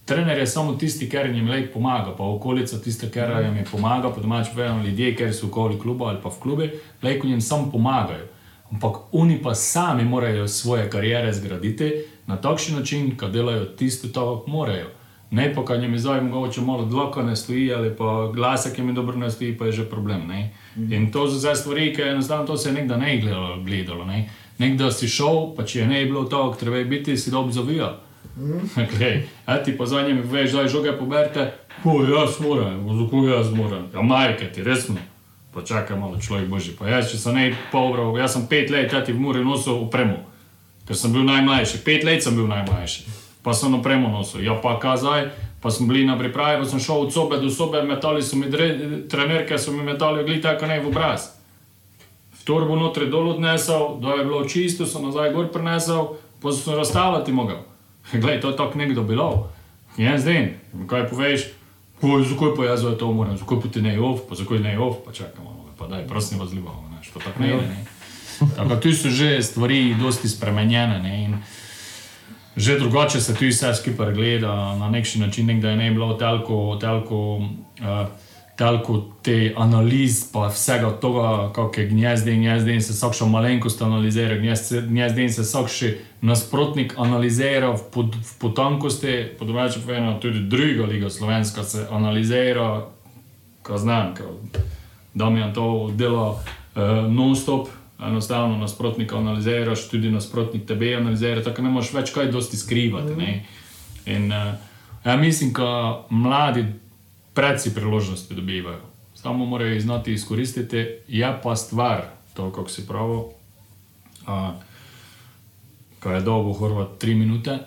Trener je samo tisti, ker jim lejk pomaga, pa okolica tiste, ker jim pomaga, pa domač povedano ljudje, ker so okoli kluba ali pa v klubi, lejko jim samo pomagajo. Ampak oni pa sami morajo svoje kariere zgraditi na takšen način, da delajo tisto, kar morajo. Ne pa, kaj mi zdaj mogoče malo dlaka ne stoji, ali pa glasek, ki mi dobro ne stoji, pa je že problem. Ne? Mm. In to so zdaj stvari, ki enostavno to se je nekdaj ne gledalo. gledalo ne? Nekdaj si šel, pa če je ne bilo to, treba biti, si dob zavijal. Mm. A ti pa za njim veš, da je žoge poberte, ko jaz moram, oziroma jaz moram, ja majke ti resno. Pa čakaj malo, človek božji. Pa jaz, če sem ne povral, jaz sem pet let, ja ti v Muri nosil upremo, ker sem bil najmlajši, pet let sem bil najmlajši pa sem opremo nosil. Ja, pa kazaj, pa smo bili na pripravi, pa sem šel od sobe do sobe, metali so mi trenerke, so mi metali ogli tako ne v obraz. V torbo notri dol odnesel, da je bilo čisto, sem nazaj gor prinesel, pa sem razstavljati mogel. Glej, to je tako nekdo bilo. Jaz zdaj, kaj poveš, zakaj pa jaz to moram, zakaj pa ti ne ov, pa zakaj ne ov, pa čakamo, pa daj, prosim vas ljubavo, ne, to tako ne, ne. Tako tu so že stvari dosti spremenjene, ne, in že drugače se tudi vse skupaj gleda na neki način, nekda je ne bilo toliko, toliko, uh, toliko te analiz, pa vsega tega, kako je gnezd in gnezd in se vsak še malenkost analizira, gnezd in se vsak še nasprotnik analizira v, pod, v potankosti, podobno povedano, tudi druga liga slovenska se analizira, kaj znam, da mi je to delo uh, non-stop enostavno nasprotnika analiziraš, tudi nasprotnik tebe analizira, tako ne moreš več kaj dosti skrivati. Mm. In, uh, ja, mislim, da mladi predsi priložnosti dobivajo, samo morajo jih znati izkoristiti, je pa stvar, to, kako si pravi. Uh, Ko je dolgo horvat tri minute,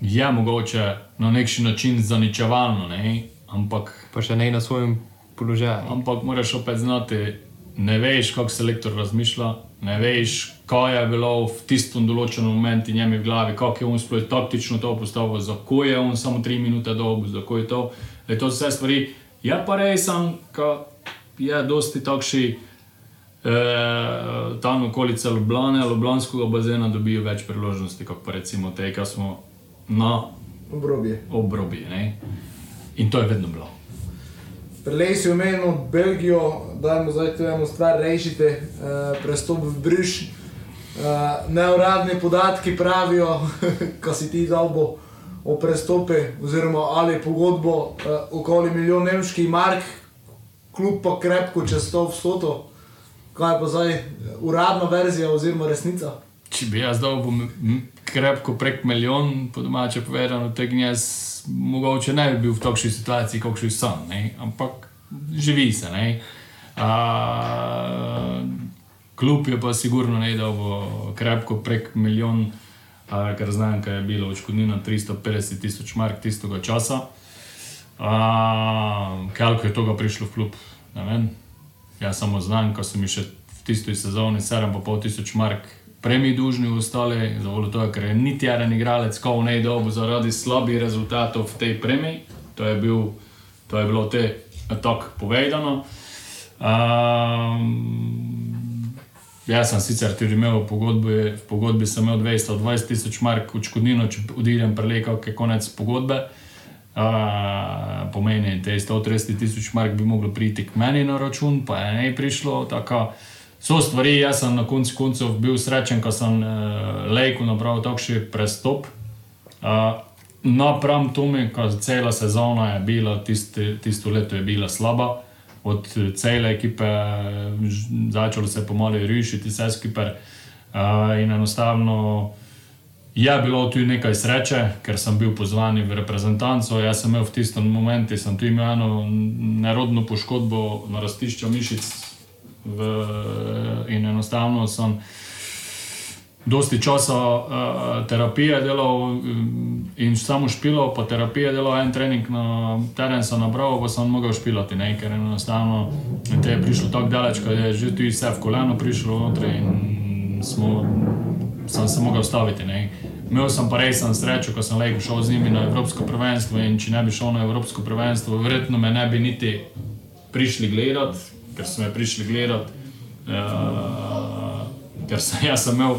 je mogoče na nek način zaničevalno, ne? ampak. Pa še ne na svojem položaju. Ampak moraš opet znati ne veš, kako selektor razmišlja, ne veš, kaj je bilo v tistem določenem momentu njemi v glavi, kako je on sploh taktično to postavil, za ko je on samo tri minute dolg, za ko je to. Da to so vse stvari. Je pa res, da je dosti takšni. E, tam okolice Ljubljana, Ljubljanskega bazena dobijo več priložnosti, kot pa recimo te, ki smo na Obrobje. obrobju. ne. In to je vedno bilo. Prej si omenil Belgijo, da mu zdaj tu eno stvar rešite, uh, prestop v Briž. Uh, neuradni podatki pravijo, ko si ti dolbo o prestopi, oziroma ali pogodbo uh, okoli milijon nemških mark, kljub pa krepko čez to vsoto. Kaj pa zdaj eh, uradna verzija oziroma resnica? Če bi jaz dal krepko prek milijon, po domače povedano, tega jaz mogoče ne bi bil v takšni situaciji, kot še sem, ne? ampak živi se. A, Klub je pa sigurno ne dal bo krepko prek milijon, a, ker znam, kaj je bilo odškodnina 350 tisoč mark tistega časa. Koliko je tega prišlo v klub, ne vem. Jaz samo znam, ko sem še v tisti sezoni 7,5 tisoč mark premij dužni ostali, zavoljo tega, ker je niti en igralec, ko v nej dobu zaradi slabih rezultatov v tej premiji. To je, bil, to je bilo te tako povedano. Um, jaz sem sicer tudi imel v pogodbi, v pogodbi sem imel 220 tisoč mark odškodnino, če odidem prelekal, ki je konec pogodbe. Uh, pomeni, da je 130 tisoč mark bi moglo priti k meni na račun, pa je ne prišlo. Tako, so stvari, jaz sem na koncu koncev bil srečen, ko sem uh, lejko napravil takšen prestop. Uh, Napram tome, ko cela sezona je bila, tiste, tisto leto je bila slaba, od eh, cele ekipe eh, začelo se pomalo rušiti, vse skupaj. Uh, in enostavno je bilo tu nekaj sreče, ker sem bil pozvan v reprezentanco. Jaz sem imel v tistem momentu, sem tu imel eno nerodno poškodbo na rastišču mišic v, in enostavno sem. Dosti časa uh, terapije delal um, in samo špilo, pa terapije delal en trening na teren, sem nabral, pa sem mogel špilati, ne? ker enostavno te je prišlo tako daleč, da je že tu vse v koleno prišlo notri in smo, sem se mogel staviti. Ne? Imel sem pa res srečo, ko sem lejko šel z njimi na Evropsko prvenstvo in če ne bi šel na Evropsko prvenstvo, verjetno me ne bi niti prišli gledati, ker so me prišli gledati. Uh, ker sem, jaz sem imel,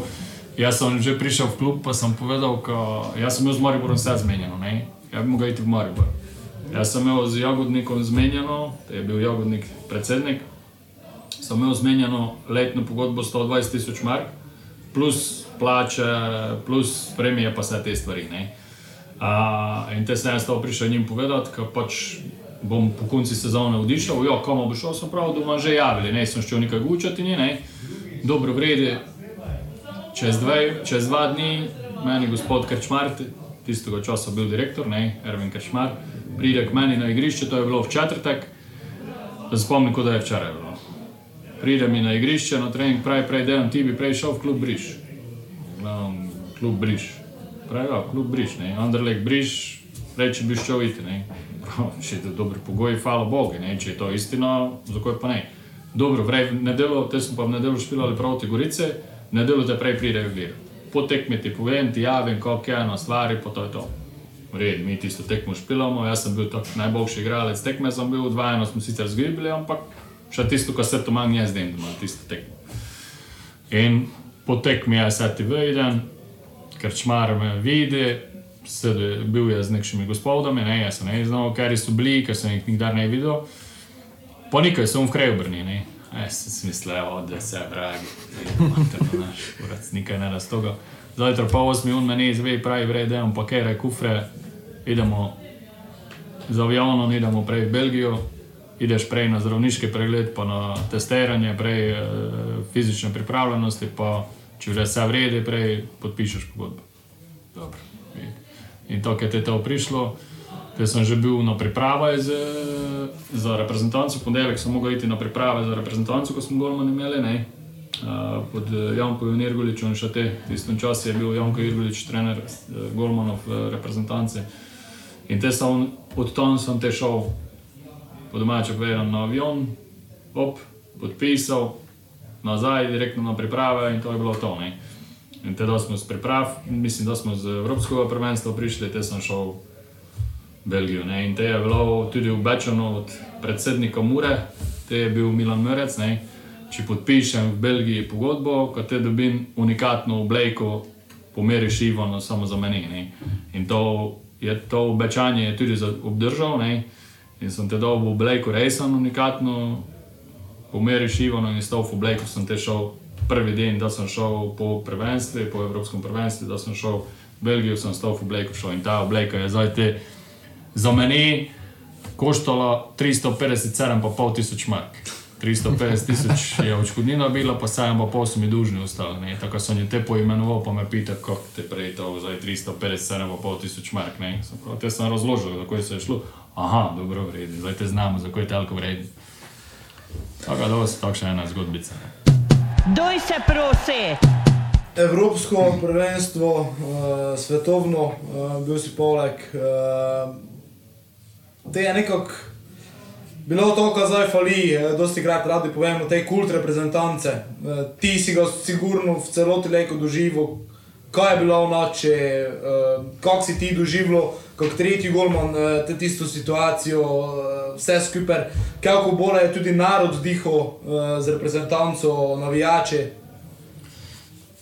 jaz sem že prišel v klub, pa sem povedal, da jaz sem imel z Mariborom vse zmenjeno, ne? ja bi mogel iti v Maribor. Jaz sem imel z Jagodnikom zmenjeno, je bil Jagodnik predsednik, sem imel zmenjeno letno pogodbo 120 tisoč mark, plus plače, plus premije, pa vse te stvari. ne. A, in te sem jaz to prišel njim povedati, ker pač bom po konci sezone odišel, jo, komu bo šel, sem prav doma že javili, ne, sem šel nekaj gučati, ne, ne. dobro vredi, čez, dve, čez dva dni meni gospod Krčmar, tistega časa bil direktor, ne, Ervin Krčmar, pride k meni na igrišče, to je bilo v četrtek, spomnim, kot da je včeraj bilo. Pride mi na igrišče, na trening, pravi, prej, da ti bi prej šel v klub Briž. Gledam, klub Briž. Pravi, ja, klub Briž, ne, Anderlecht Briž, reči bi šel iti, ne. Prav, Če je to dobri pogoji, hvala Bogu, če je to istina, zakaj pa ne. Dobro, vrej, nedelo, te smo pa v nedelo špilali proti Gorice, v nedelo te prej pridejo gledati. Po tekmi ti povem, ti javim, kako je ena stvar, pa to je to. Red, mi tisto tekmo špilamo, jaz sem bil najboljši igralec tekme, sem bil odvajeno, smo sicer zgibili, ampak še tisto, kar se to manj jaz dem, da imam tisto tekmo. In po tekmi jaz ti vidim, ker čmar me vidi, sedi, bil je z nekšimi gospodami, ne, jaz sem ne znal, ker so bili, ker sem jih nikdar ne videl. Po nekaj sem v kraju brni, ne. Jaz sem si mislil, da se vragi, materno naš, kurac, nekaj ne raztoga. Zajtra pa 8 ur meni izve, pravi, vredem pakere, kufre, idemo z avionom, idemo prej v Belgijo, ideš prej na zdravniški pregled, pa na testiranje, prej eh, fizične pripravljenosti, pa če že vse vredi, prej podpišeš pogodbo. Dobro. In- to, ki je to prišlo, te sem že bil na pripravah za reprezentanco, ponedeljek sem mogel iti na priprave za reprezentanco, ko smo golman imeli. Ne? Uh, pod eh, Jankom Irguličem, še te, v tistem času je bil Janko Irgulič, trener uh, Golmanov v reprezentanci. In te sem, od tam sem te šel, po domače povedano, na avion, op, podpisal, nazaj, direktno na priprave in to je bilo to. Ne. In teda smo z priprav, mislim, da smo z Evropskega prvenstva prišli, te sem šel v Belgijo. Ne. In te je bilo tudi obečeno od predsednika Mure, te je bil Milan Mrec. Če podpišem v Belgiji pogodbo, ko te dobim unikatno obleko, pomeriš Ivano samo za meni. Ne. In to, je, to obečanje je tudi obdržal. Ne. In sem te dobil v obleko, res sem unikatno, pomeriš Ivano in stal v obleko, sem te šel prvi dan, da sem šel po prvenstvu, po Evropskem prvenstvu, da sem šel v Belgijo, sem stal v obleko šel in ta obleka je zdaj te za meni koštala 357,5 tisoč mark. 350 tisoč je odškodnina bila, pa 7,5 so mi dužni ostali. ne. Tako sem jih te poimenoval, pa me pita, kako te prej to, zdaj 357,5 tisoč mark. ne. Sem prav, te sem razložil, za kaj se je šlo. Aha, dobro, vredi, zdaj te znamo, za kaj je toliko vredi. Tako da, to je ena zgodbica. ne. Doj se prosi. Evropsko prvenstvo, uh, svetovno, uh, bil si poleg. Uh, te je nekako bilo to, kar zdaj fali, uh, dosti krat radi povemo, te kult reprezentance. Uh, ti si ga sigurno v celoti leko doživel, kaj je bilo v noči, uh, kako si ti doživel, kot tretji golman, uh, tisto situacijo, uh, vse skupaj, kako bolje je tudi narod dihal uh, z reprezentanco, navijači.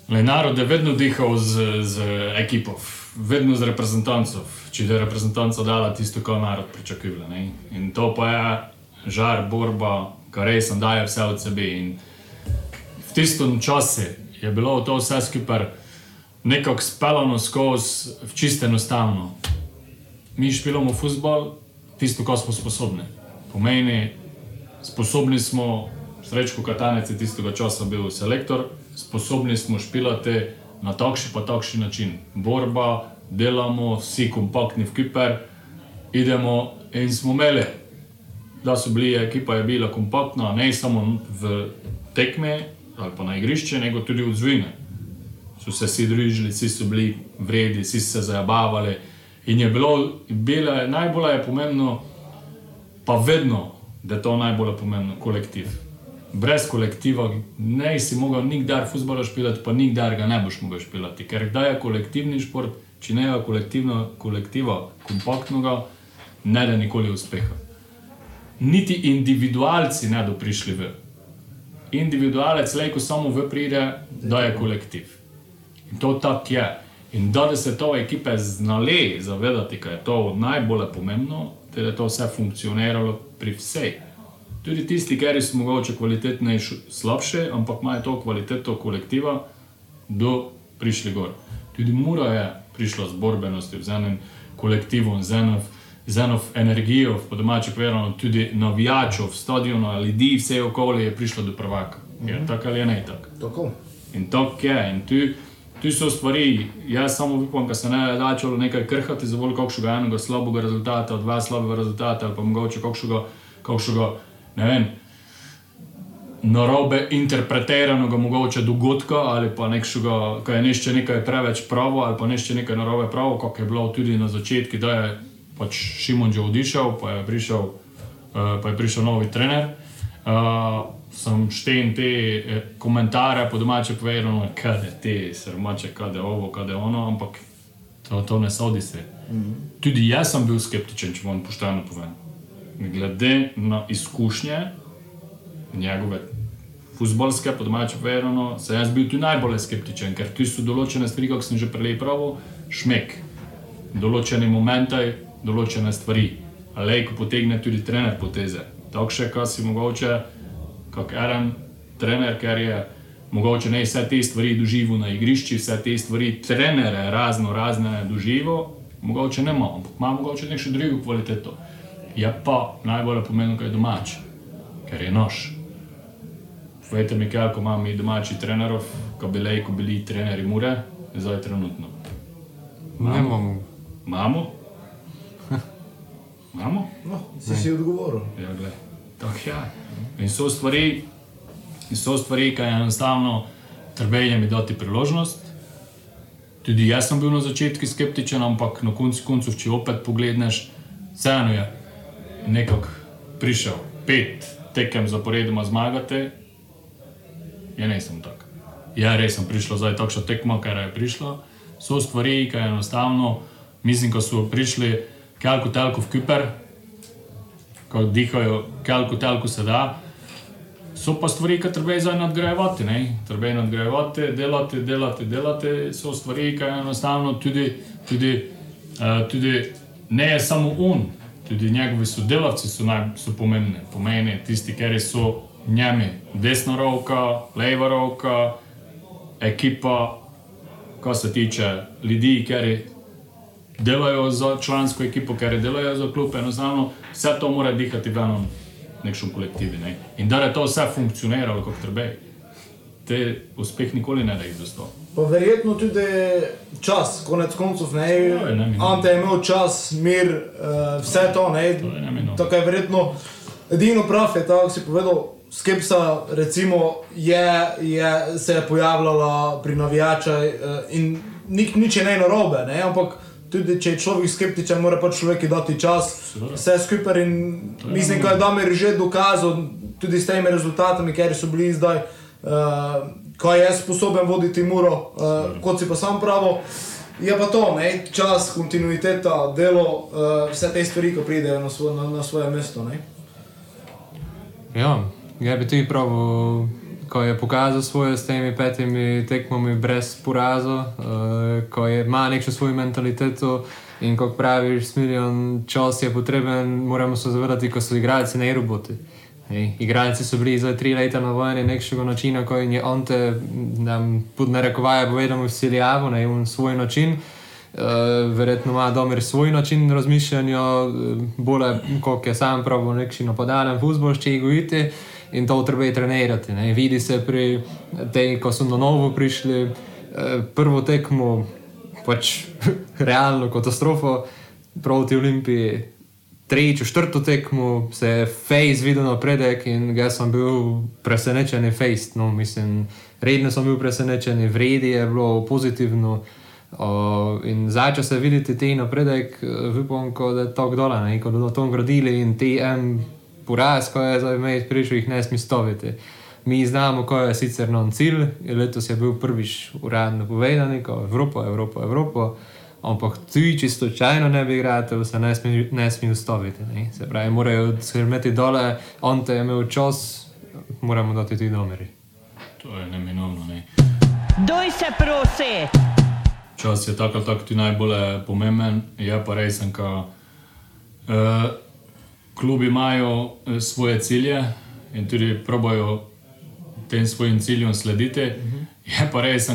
Le, narod je vedno dihal z, z ekipo, vedno z reprezentanco. Če je reprezentanca dala tisto, kar narod pričakuje. ne. In to pa je žar, borba, kar res daje vse od sebe. In v tistem času je bilo to vse skupaj nekako speljano skozi, čisto enostavno. Mi špilamo futbol, tisto, kar smo sposobni. Pomeni, sposobni smo, srečko Katanec je tistega časa bil selektor, sposobni smo špilati na takšen pa takšen način. Borba, delamo, vsi kompaktni v kiper, idemo in smo imeli, da so bili, ekipa je bila kompaktna, ne samo v tekme ali pa na igrišče, nego tudi v zvine. So se vsi družili, vsi so bili vredi, vsi so se zabavali. In je bilo, bilo je, najbolj je pomembno, pa vedno, da je to najbolj pomembno, kolektiv. Brez kolektiva ne si mogel nikdar futbola špilati, pa nikdar ga ne boš mogel špilati. Ker kdaj je kolektivni šport, če ne je kolektivno, kolektiva kompaktnega, ne da nikoli uspeha. Niti individualci ne do prišli v. Individualec lejko samo v pride, da je kolektiv. In to tako je. In da, se to ekipe znale zavedati, da je to najbolj pomembno, da je to vse funkcioniralo pri vsej. Tudi tisti, ki so mogoče kvalitetnejši, slabše, ampak imajo to kvaliteto kolektiva, do prišli gor. Tudi Mura je prišla z borbenostjo, z enim kolektivom, z eno, z eno energijo, po domači povedano, tudi navijačev, stadiona, ljudi, vse okolje je prišlo do prvaka. Je tako ali je ne tako. Tako. In to je. In tu, tu so stvari, jaz samo upam, da se ne da čelo nekaj krhati za bolj kakšnega enega slabega rezultata, dva slabega rezultata, pa mogoče kakšnega, ne vem, narobe interpretiranega mogoče dogodka, ali pa nekšega, ko je nešče nekaj preveč pravo, ali pa nešče nekaj narobe pravo, kot je bilo tudi na začetku, da je pač Šimon že odišel, pa je prišel, uh, pa je prišel novi trener. Uh, sem štejem te eh, komentarje, po domače povedano, kaj je te, srmače, kaj je ovo, kaj je ono, ampak to, to ne sodi se. Mm -hmm. Tudi jaz sem bil skeptičen, če vam pošteno povem. Glede na izkušnje njegove futbolske, po domače povedano, sem jaz bil tudi najbolj skeptičen, ker tu so določene stvari, kot sem že prej pravil, šmek. Določene momente, določene stvari. Ali ko potegne tudi trener poteze. Tako še, kar si mogoče kot en trener, ker je mogoče ne vse te stvari doživel na igrišču, vse te stvari, trenere, razno razne doživel, mogoče ne ima, ampak ima mogoče neko drugo kvaliteto. Je pa najbolj pomembno, kaj je domač, ker je nož. Povejte mi, kako imamo mi domači trenerov, ko bi lejko bili trenerji Mure, zdaj trenutno. Ne imamo. Imamo? Imamo? No, si si odgovoril. Ja, glej, je. In so stvari, in so stvari, ki je enostavno treba jim dati priložnost. Tudi jaz sem bil na začetku skeptičen, ampak na koncu koncev, če opet pogledneš, vseeno je nekako prišel pet tekem zaporedoma zmagate, je ne sem tak. Ja, res sem prišel zdaj takšno tekmo, kar je prišlo. So stvari, ki je enostavno, mislim, ko so prišli kalku telku v Kuper, ko dihajo kalku telku se da. So pa stvari, ki treba zdaj nadgrajevati, ne? treba je nadgrajevati, delati, delati, delati. So stvari, ki je enostavno tudi, tudi, uh, tudi ne je samo on, tudi njegovi sodelavci so, so pomembni. Pomeni tisti, ki so njemi, desna roka, leva roka, ekipa, kar se tiče ljudi, ki delajo za člansko ekipo, ki delajo za klub, enostavno vse to mora dihati v enem nekem kolektivu. Ne? In da je to vse funkcioniralo, kot treba. Te uspeh nikoli ne da izostov. Pa verjetno tudi čas, konec koncev, ne. Je. Ante je imel čas, mir, uh, vse to, ne. To je. Tako je verjetno edino prav, je tako si povedal. Skepsa recimo, je, je, se je pojavljala pri navijačih uh, in nik, nič je ne narobe, ne? ampak tudi če je človek skeptičen, mora pač človek dati čas, vse skupaj. In mislim, da je Damir že dokazal, tudi s temi rezultati, ki so bili zdaj, uh, kaj je sposoben voditi Muro, uh, kot si pa sam pravi. Je pa to, ne? čas, kontinuiteta, delo, uh, vse te stvari, ko pridejo na, svo, na, na svoje mesto. Ne? Ja, ja bi tudi prav, ko je pokazal svoje s temi petimi tekmami brez poraza, uh, ko je, ima neko svojo mentaliteto in kot praviš, smiljen čas je potreben, moramo se zavedati, ko so igralci ne roboti. Hej, igralci so bili za tri leta na vojni nekšnega načina, ko je on te, nam pod narekovaje povedal, vsiljavo na en svoj način. Uh, verjetno ima dober svoj način razmišljanja, uh, bolj kot je sam pravi, neki napadalen futbol, če jih gojite in to treba je trenirati. Ne. Vidi se pri tej, ko so na novo prišli, uh, prvo tekmo, pač realno katastrofo proti Olimpiji. Tretjo, četrto tekmo se je Face videl napredek in jaz sem bil presenečen, Face. No, mislim, redno sem bil presenečen, vredi je bilo pozitivno. Uh, in zdaj, če se vidite ti napredek, upam, da je to dol, ko bodo to gradili in en poraz, ko je zdaj imel prišel, jih ne smeš stoviti. Mi znamo, ko je sicer non cilj, letos je bil prvič uradno povedan, ko je Evropa, Evropa, Evropa. Ampak tudi, če slučajno ne bi igrali, se ne smeš ne sme ustaviti. Ne? Se pravi, morajo skrbeti dole, on te je imel čas, moramo dati tudi domeri. To je neminovno. Ne. Doj se prosi! Čas je tako ali tako ti najbolj eh, pomemben, je pa res, da uh, klubi imajo eh, svoje cilje in tudi probojajo tem svojim ciljem slediti. Uh -huh. Je pa res, da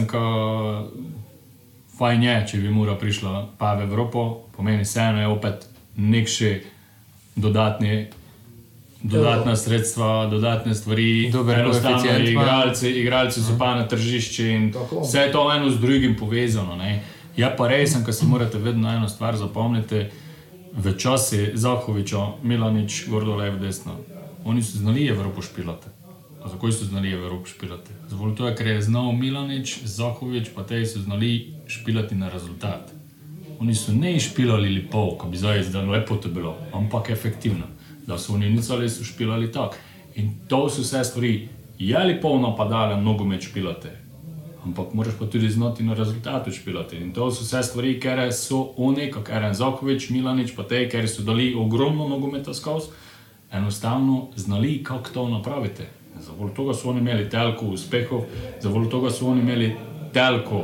fajn je, če bi mura prišla pa v Evropo, pomeni vseeno je opet nekši dodatni. Dodatna sredstva, dodatne stvari, enostavno igralci, igralci so pa na tržišču in Tako. vse je to eno z drugim povezano. Ne. Je pa res, da si morate vedno eno stvar zapomniti. V času Zahoviča, Milanič, Gordolev, desno. Oni so znali Evropo špilati. Zakaj so znali Evropo špilati? Zvolj to je, ker je znal Milanič, Zahovič, pa te so znali špilati na rezultat. Oni so ne špilali lepo, ko bi zdaj zdaj lepo to bilo, ampak efektivno. Da so oni nicali, so špilali tako. In to so vse stvari. Je lepo napadalen nogomet špilati, ampak moraš pa tudi znati na rezultatu špilati. In to so vse stvari, ker so oni, kot Eren Zakovič, Milanič, pa te, ker so dali ogromno nogometa skozi, enostavno znali, kako to napraviti. Zavolj tega so oni imeli telko uspehov, zavolj tega so oni imeli telko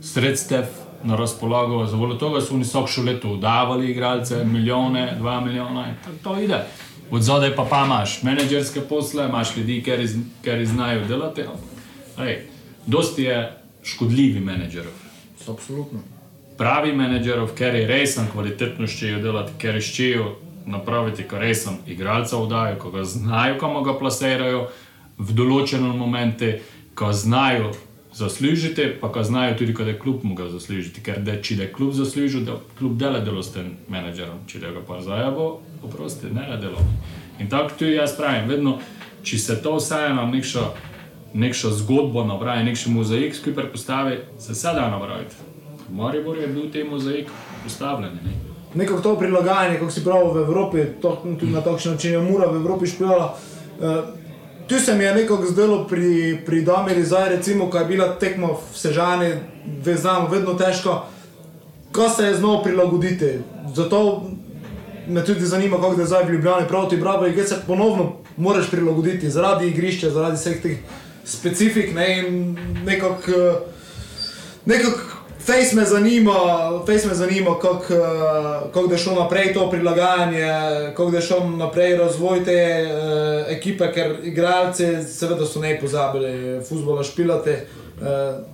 sredstev na razpolago, zavolj tega so oni vsako leto udavali igralce, milijone, dva milijona in tako to ide. Od zadaj pa, pa imaš menedžerske posle, imaš ljudi, ki iz- ki znajo delati. Ej, dosti je škodljivih menedžerov. Absolutno. Pravi menedžerov, ker je resen, kvalitetno ščejo delati, ker ščejo napraviti, kar resen igralca vdajo, ko ga znajo, kam ga plasirajo v določenem momentu, ko znajo zaslužiti, pa ko znajo tudi, da je klub mu ga zaslužiti. Ker da, če da je klub zaslužil, da klub dela delo s tem menedžerom, če da ga pa zajabo, oprosti, ne da delo. In tako tudi jaz pravim, vedno, če se to vse na nekšo zgodbo napravi, nekšen mozaik skupaj postavi, se vse da napraviti. Maribor je bil te mozaik postavljen. Ne? Neko to prilagajanje, kot si pravi v Evropi, to, tudi na takšen način je mura v Evropi špijala. Uh, tu se mi je nekako zdelo pri, pri Damiri, zdaj recimo, ko je bila tekma v Sežani, ve, znamo, vedno težko, ko se je znal prilagoditi. Zato me tudi zanima, kako je zdaj v Ljubljani proti Bravo, in se ponovno moraš prilagoditi zaradi igrišča, zaradi vseh teh specifik ne, in nekako. Nekako Face me zanima, face me zanima kako kak je šlo naprej to prilagajanje, kako je šlo naprej razvoj te uh, ekipe, ker igralci seveda so ne pozabili futbola špilati. Uh,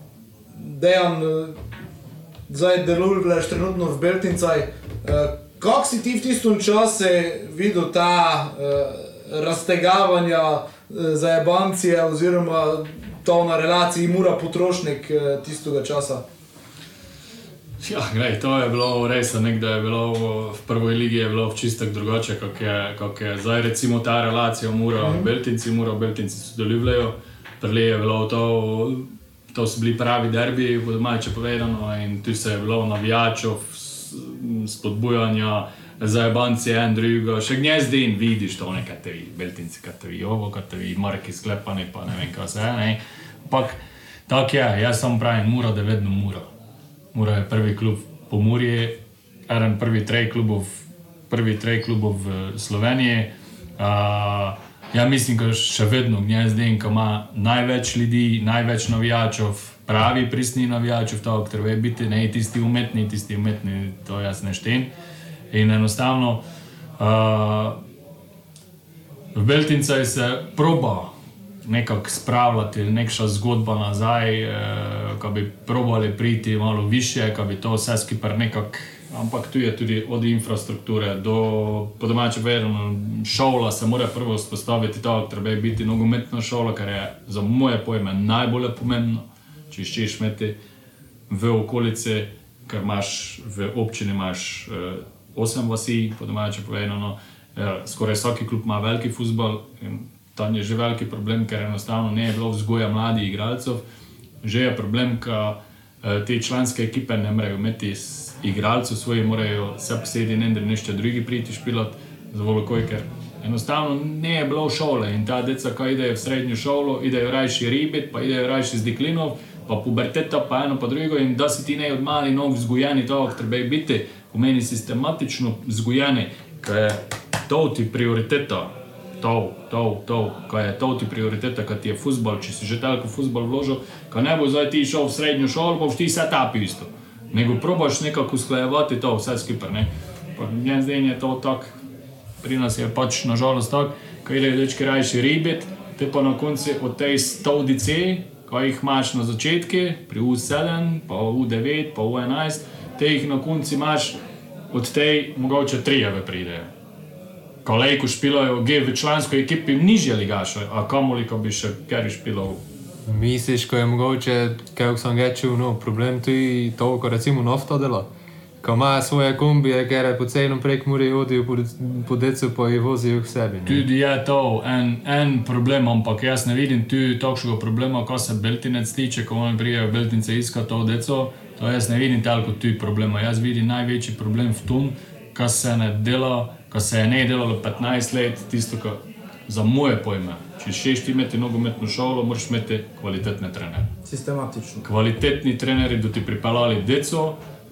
Dejan, uh, zdaj deluješ trenutno v Beltincaj. Uh, kako si ti v tistem času videl ta uh, raztegavanja za jebancije oziroma to na relaciji mura potrošnik uh, tistega časa? Ja, gledaj, to je bilo res, da je bilo v prvi ligi čisto drugače, kot je, kak je zdaj. Recimo ta relacija, mora mm -hmm. Beltinci, mora Beltinci sodelujejo. Prvi je bilo to, to so bili pravi derbi, v domače povedano, in tu se je bilo navijačev, spodbujanja za en drugo, še gnezdi in vidiš to, nekaj te vi, Beltinci, kaj te vi, ovo, kaj te vi, marki sklepani, pa ne vem, kaj se je. Ampak tako je, jaz sem pravi, mora, da vedno mora. Mura je prvi klub po Muri, eden prvi trej klubov, prvi trej klubov v Sloveniji. Uh, ja, mislim, da še vedno gnezden, ki ima največ ljudi, največ navijačev, pravi pristni navijačev, to, kar ve biti, ne tisti umetni, tisti umetni, to jaz ne štem. In enostavno uh, v Beltincah se proba nekako spravljati, nekša zgodba nazaj, eh, da bi probali priti malo više, da bi to vse skupaj nekako. Ampak tu je tudi od infrastrukture do, po domače povedano, šola se mora prvo vzpostaviti, to treba je biti nogometna šola, kar je za moje pojme najbolj pomembno. Če iščeš imeti v okolici, ker imaš v občini imaš eh, osem vasi, po domače povedano, eh, skoraj vsak klub ima veliki futbol tam je že veliki problem, ker enostavno ne je bilo vzgoja mladih igralcev. Že je problem, ker eh, te članske ekipe ne morejo imeti igralcev svoji, morajo se posedi ne da nešče drugi priti špilot za volokoj, ker enostavno ne je bilo šole in ta deca, ko idejo v srednjo šolo, idejo rajši ribet, pa idejo rajši z deklinov, pa puberteta, pa eno pa drugo in da si ti ne od mali nog vzgojeni to, kar treba biti, pomeni sistematično vzgojeni, ker je to ti prioriteta to, to, to, kaj je to ti prioriteta, kaj ti je futbol, če si že tako futbol vložil, kaj ne bo zdaj ti šel v srednjo šolo, boš ti se tapi isto. Nego probaš nekako usklajevati to vse skupaj. Meni zdaj je to tako, pri nas je pač nažalost tako, kaj je reči, rajši ribet, te pa na koncu od tej staudice, kaj jih imaš na začetku, pri U7, pa U9, pa U11, te jih na koncu imaš od tej mogoče trijeve pridejo kolegu špilajo v članskoj ekipi nižje ligaše, a kamoli, ko bi še kjer špilal. Misliš, ko je mogoče, kako sem rečel, no, problem tudi to, ko recimo nafta dela. Ko ima svoje kombije, ker je po celem prek Muri hodil po, po decu, pa jih vozijo k sebi. Ne? Tudi je to en, en problem, ampak jaz ne vidim tu takšnega problema, ko se Beltinec tiče, ko oni prijajo Beltince iskati to deco. To jaz ne vidim tako tu problema. Jaz vidim največji problem v tom, kar se ne dela ko se je ne delalo 15 let, tisto, kar za moje pojme. Če šeš ti imeti nogometno šolo, moraš imeti kvalitetne trenere. Sistematično. Kvalitetni treneri, da ti pripeljali deco,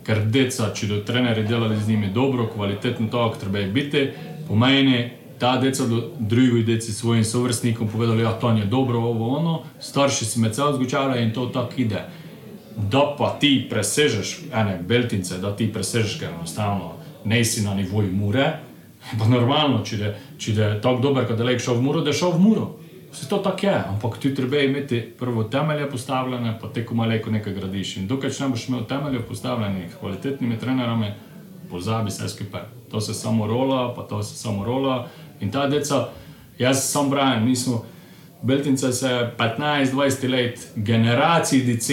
ker deca, če do treneri delali z njimi dobro, kvalitetno to, kar treba je biti, pomeni. Ta deca do drugih deci svojim sovrstnikom povedali, da ja, to je dobro, ovo ono, starši si med seboj zgučali in to tako ide. Da pa ti presežeš, ene beltince, da ti presežeš, ker enostavno ne si na nivoju mure, Pa normalno, če je, če je tako dober, da je šel v muro, da je šel v muro. Vse to tako je, ampak ti treba imeti prvo temelje postavljene, pa te ko malo nekaj gradiš. In dokaj ne boš imel temelje postavljene, kvalitetnimi trenerami, pozabi se skupaj. To se samo rola, pa to se samo rola. In ta deca, jaz sem Brian, mi smo, Beltince se 15-20 let, generacij DC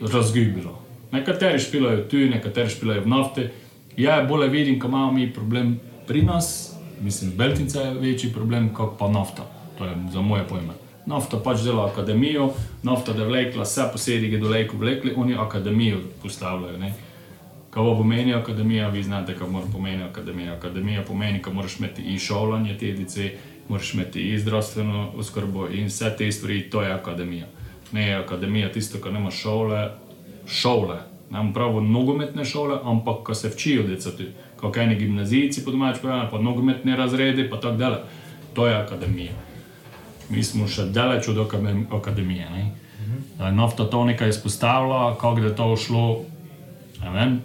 razgibilo. Nekateri špilajo tu, nekateri špilajo v nafti. Ja, bolje vidim, ko imamo mi problem pri nas, mislim, Beltinca je večji problem kot pa nafta. To je za moje pojme. Nafta pač dela akademijo, nafta da vlekla, vse posedi, ki doleko vlekli, oni akademijo postavljajo. Ne? Kaj pomeni akademija, vi znate, kaj pomeni akademija. Akademija pomeni, da moraš imeti i šolanje te dice, moraš imeti in zdravstveno oskrbo in vse te stvari, to je akademija. Ne je akademija tisto, kar nema šole, šole. Ne imam pravo nogometne šole, ampak ko se včijo decati, kot eni gimnazijci, po domač povedano, pa nogometne razrede, pa tako dalje. To je akademija. Mi smo še daleč od akadem- akademije. ne. Je Nafta to nekaj izpostavila, kako je to šlo, ne vem,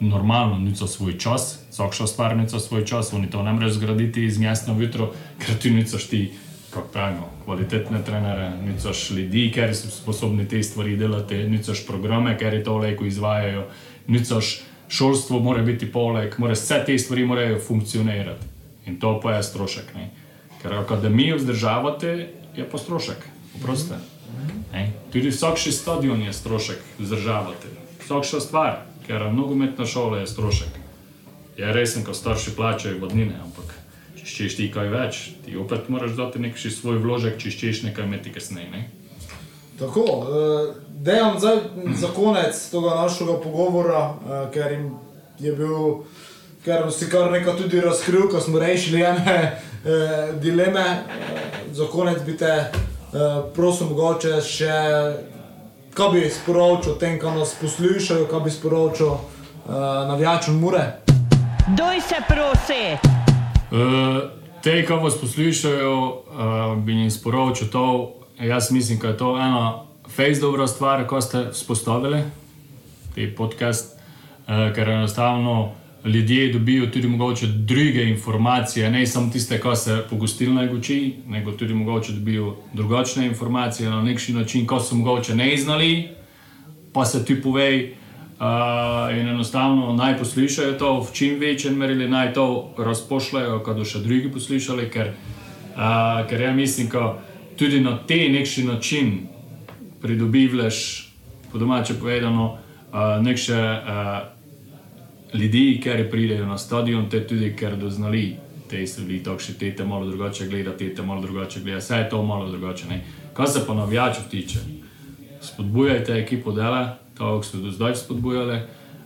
normalno, niso svoj čas, vsakša stvar niso svoj čas, oni to ne morejo zgraditi iz mesta v jutro, ker ti niso ti, kako pravimo, kvalitetne trenere, niso ljudi, ker so sposobni te stvari delati, niso programe, ker je to leko izvajajo, niso šolstvo, mora biti poleg, mora vse te stvari morajo funkcionirati. In to pa je strošek. Ne? Ker akademijo vzdržavate, je pa strošek, oproste. Ne? Tudi vsakši stadion je strošek vzdržavati, vsakša stvar, ker nogometna šola je strošek. Je resen, ko starši plačajo vodnine, ampak če ščeš ti kaj več, ti opet moraš dati nek svoj vložek, če ščeš nekaj imeti kasneje. Ne? Tako, uh, dejem zdaj za konec tega našega pogovora, uh, ker jim je bil, ker si kar nekaj tudi razkril, ko smo rešili ene uh, dileme. Za konec bi te prosil mogoče še, kaj bi sporočil tem, ki nas poslušajo, kaj bi sporočil navijačem Mure. Doj se prosi! Uh, te, ki vas poslušajo, uh, bi jim sporočil to. Jaz mislim, da je to ena fejs dobra stvar, ko ste vzpostavili te podcast, uh, ker enostavno ljudje dobijo tudi mogoče druge informacije, ne samo tiste, ki se po gostilnah uči, nego tudi mogoče dobijo drugačne informacije na nek način, ko so mogoče ne znali, pa se ti povej. Uh, in enostavno naj poslušajo to v čim večjem merilu, naj to razpošljajo, kot še drugi poslušali, ker, uh, ker ja mislim, da tudi na te neki način pridobivaš, po domače povedano, uh, nekše uh, ljudi, ki pridejo na stadion, te tudi, ker doznali te stvari, tako še te te malo drugače gleda, te te malo drugače gleda, vse je to malo drugače. Ne? Kar se pa navijačev tiče, spodbujajte ekipo dela, kot ste do zdaj spodbujali.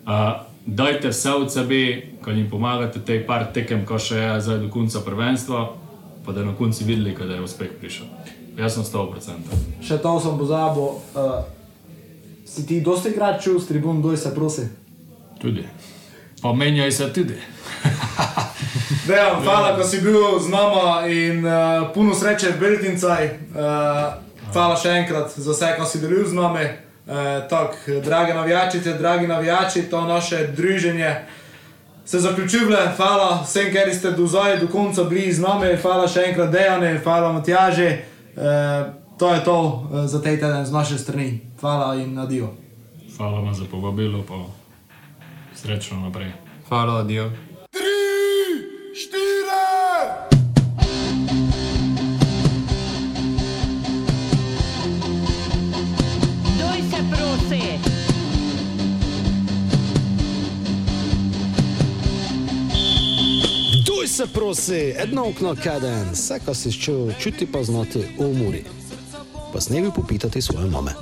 Uh, dajte vse od sebe, ko jim pomagate, te par tekem, ko še je zdaj do konca prvenstva, pa da na koncu videli, da je uspeh prišel. Jaz sem 100%. Še to sem pozabil. Uh, si ti dosti igrač čul s tribun, doj se prosi. Tudi. Pa menjaj se tudi. Dejan, hvala, ko si bil z nama in uh, puno sreče v Beltincaj. Uh, hvala še enkrat za vse, kar si delil z nami. Uh, tak, drage navijačice, dragi navijači, to naše druženje se zaključuje. Hvala vsem, ker ste do zdaj, do konca bili z nami. Hvala še enkrat Dejane, hvala Matjaže. Uh, to je to uh, za tej teden z naše strani. Hvala in adijo. Hvala vam za povabilo, pa srečno naprej. Hvala, adijo. Doj se prosi, edno okno kaden, vse, kar si čutil, čuti pa znati umori. Pa s nebi popitati svoje mame.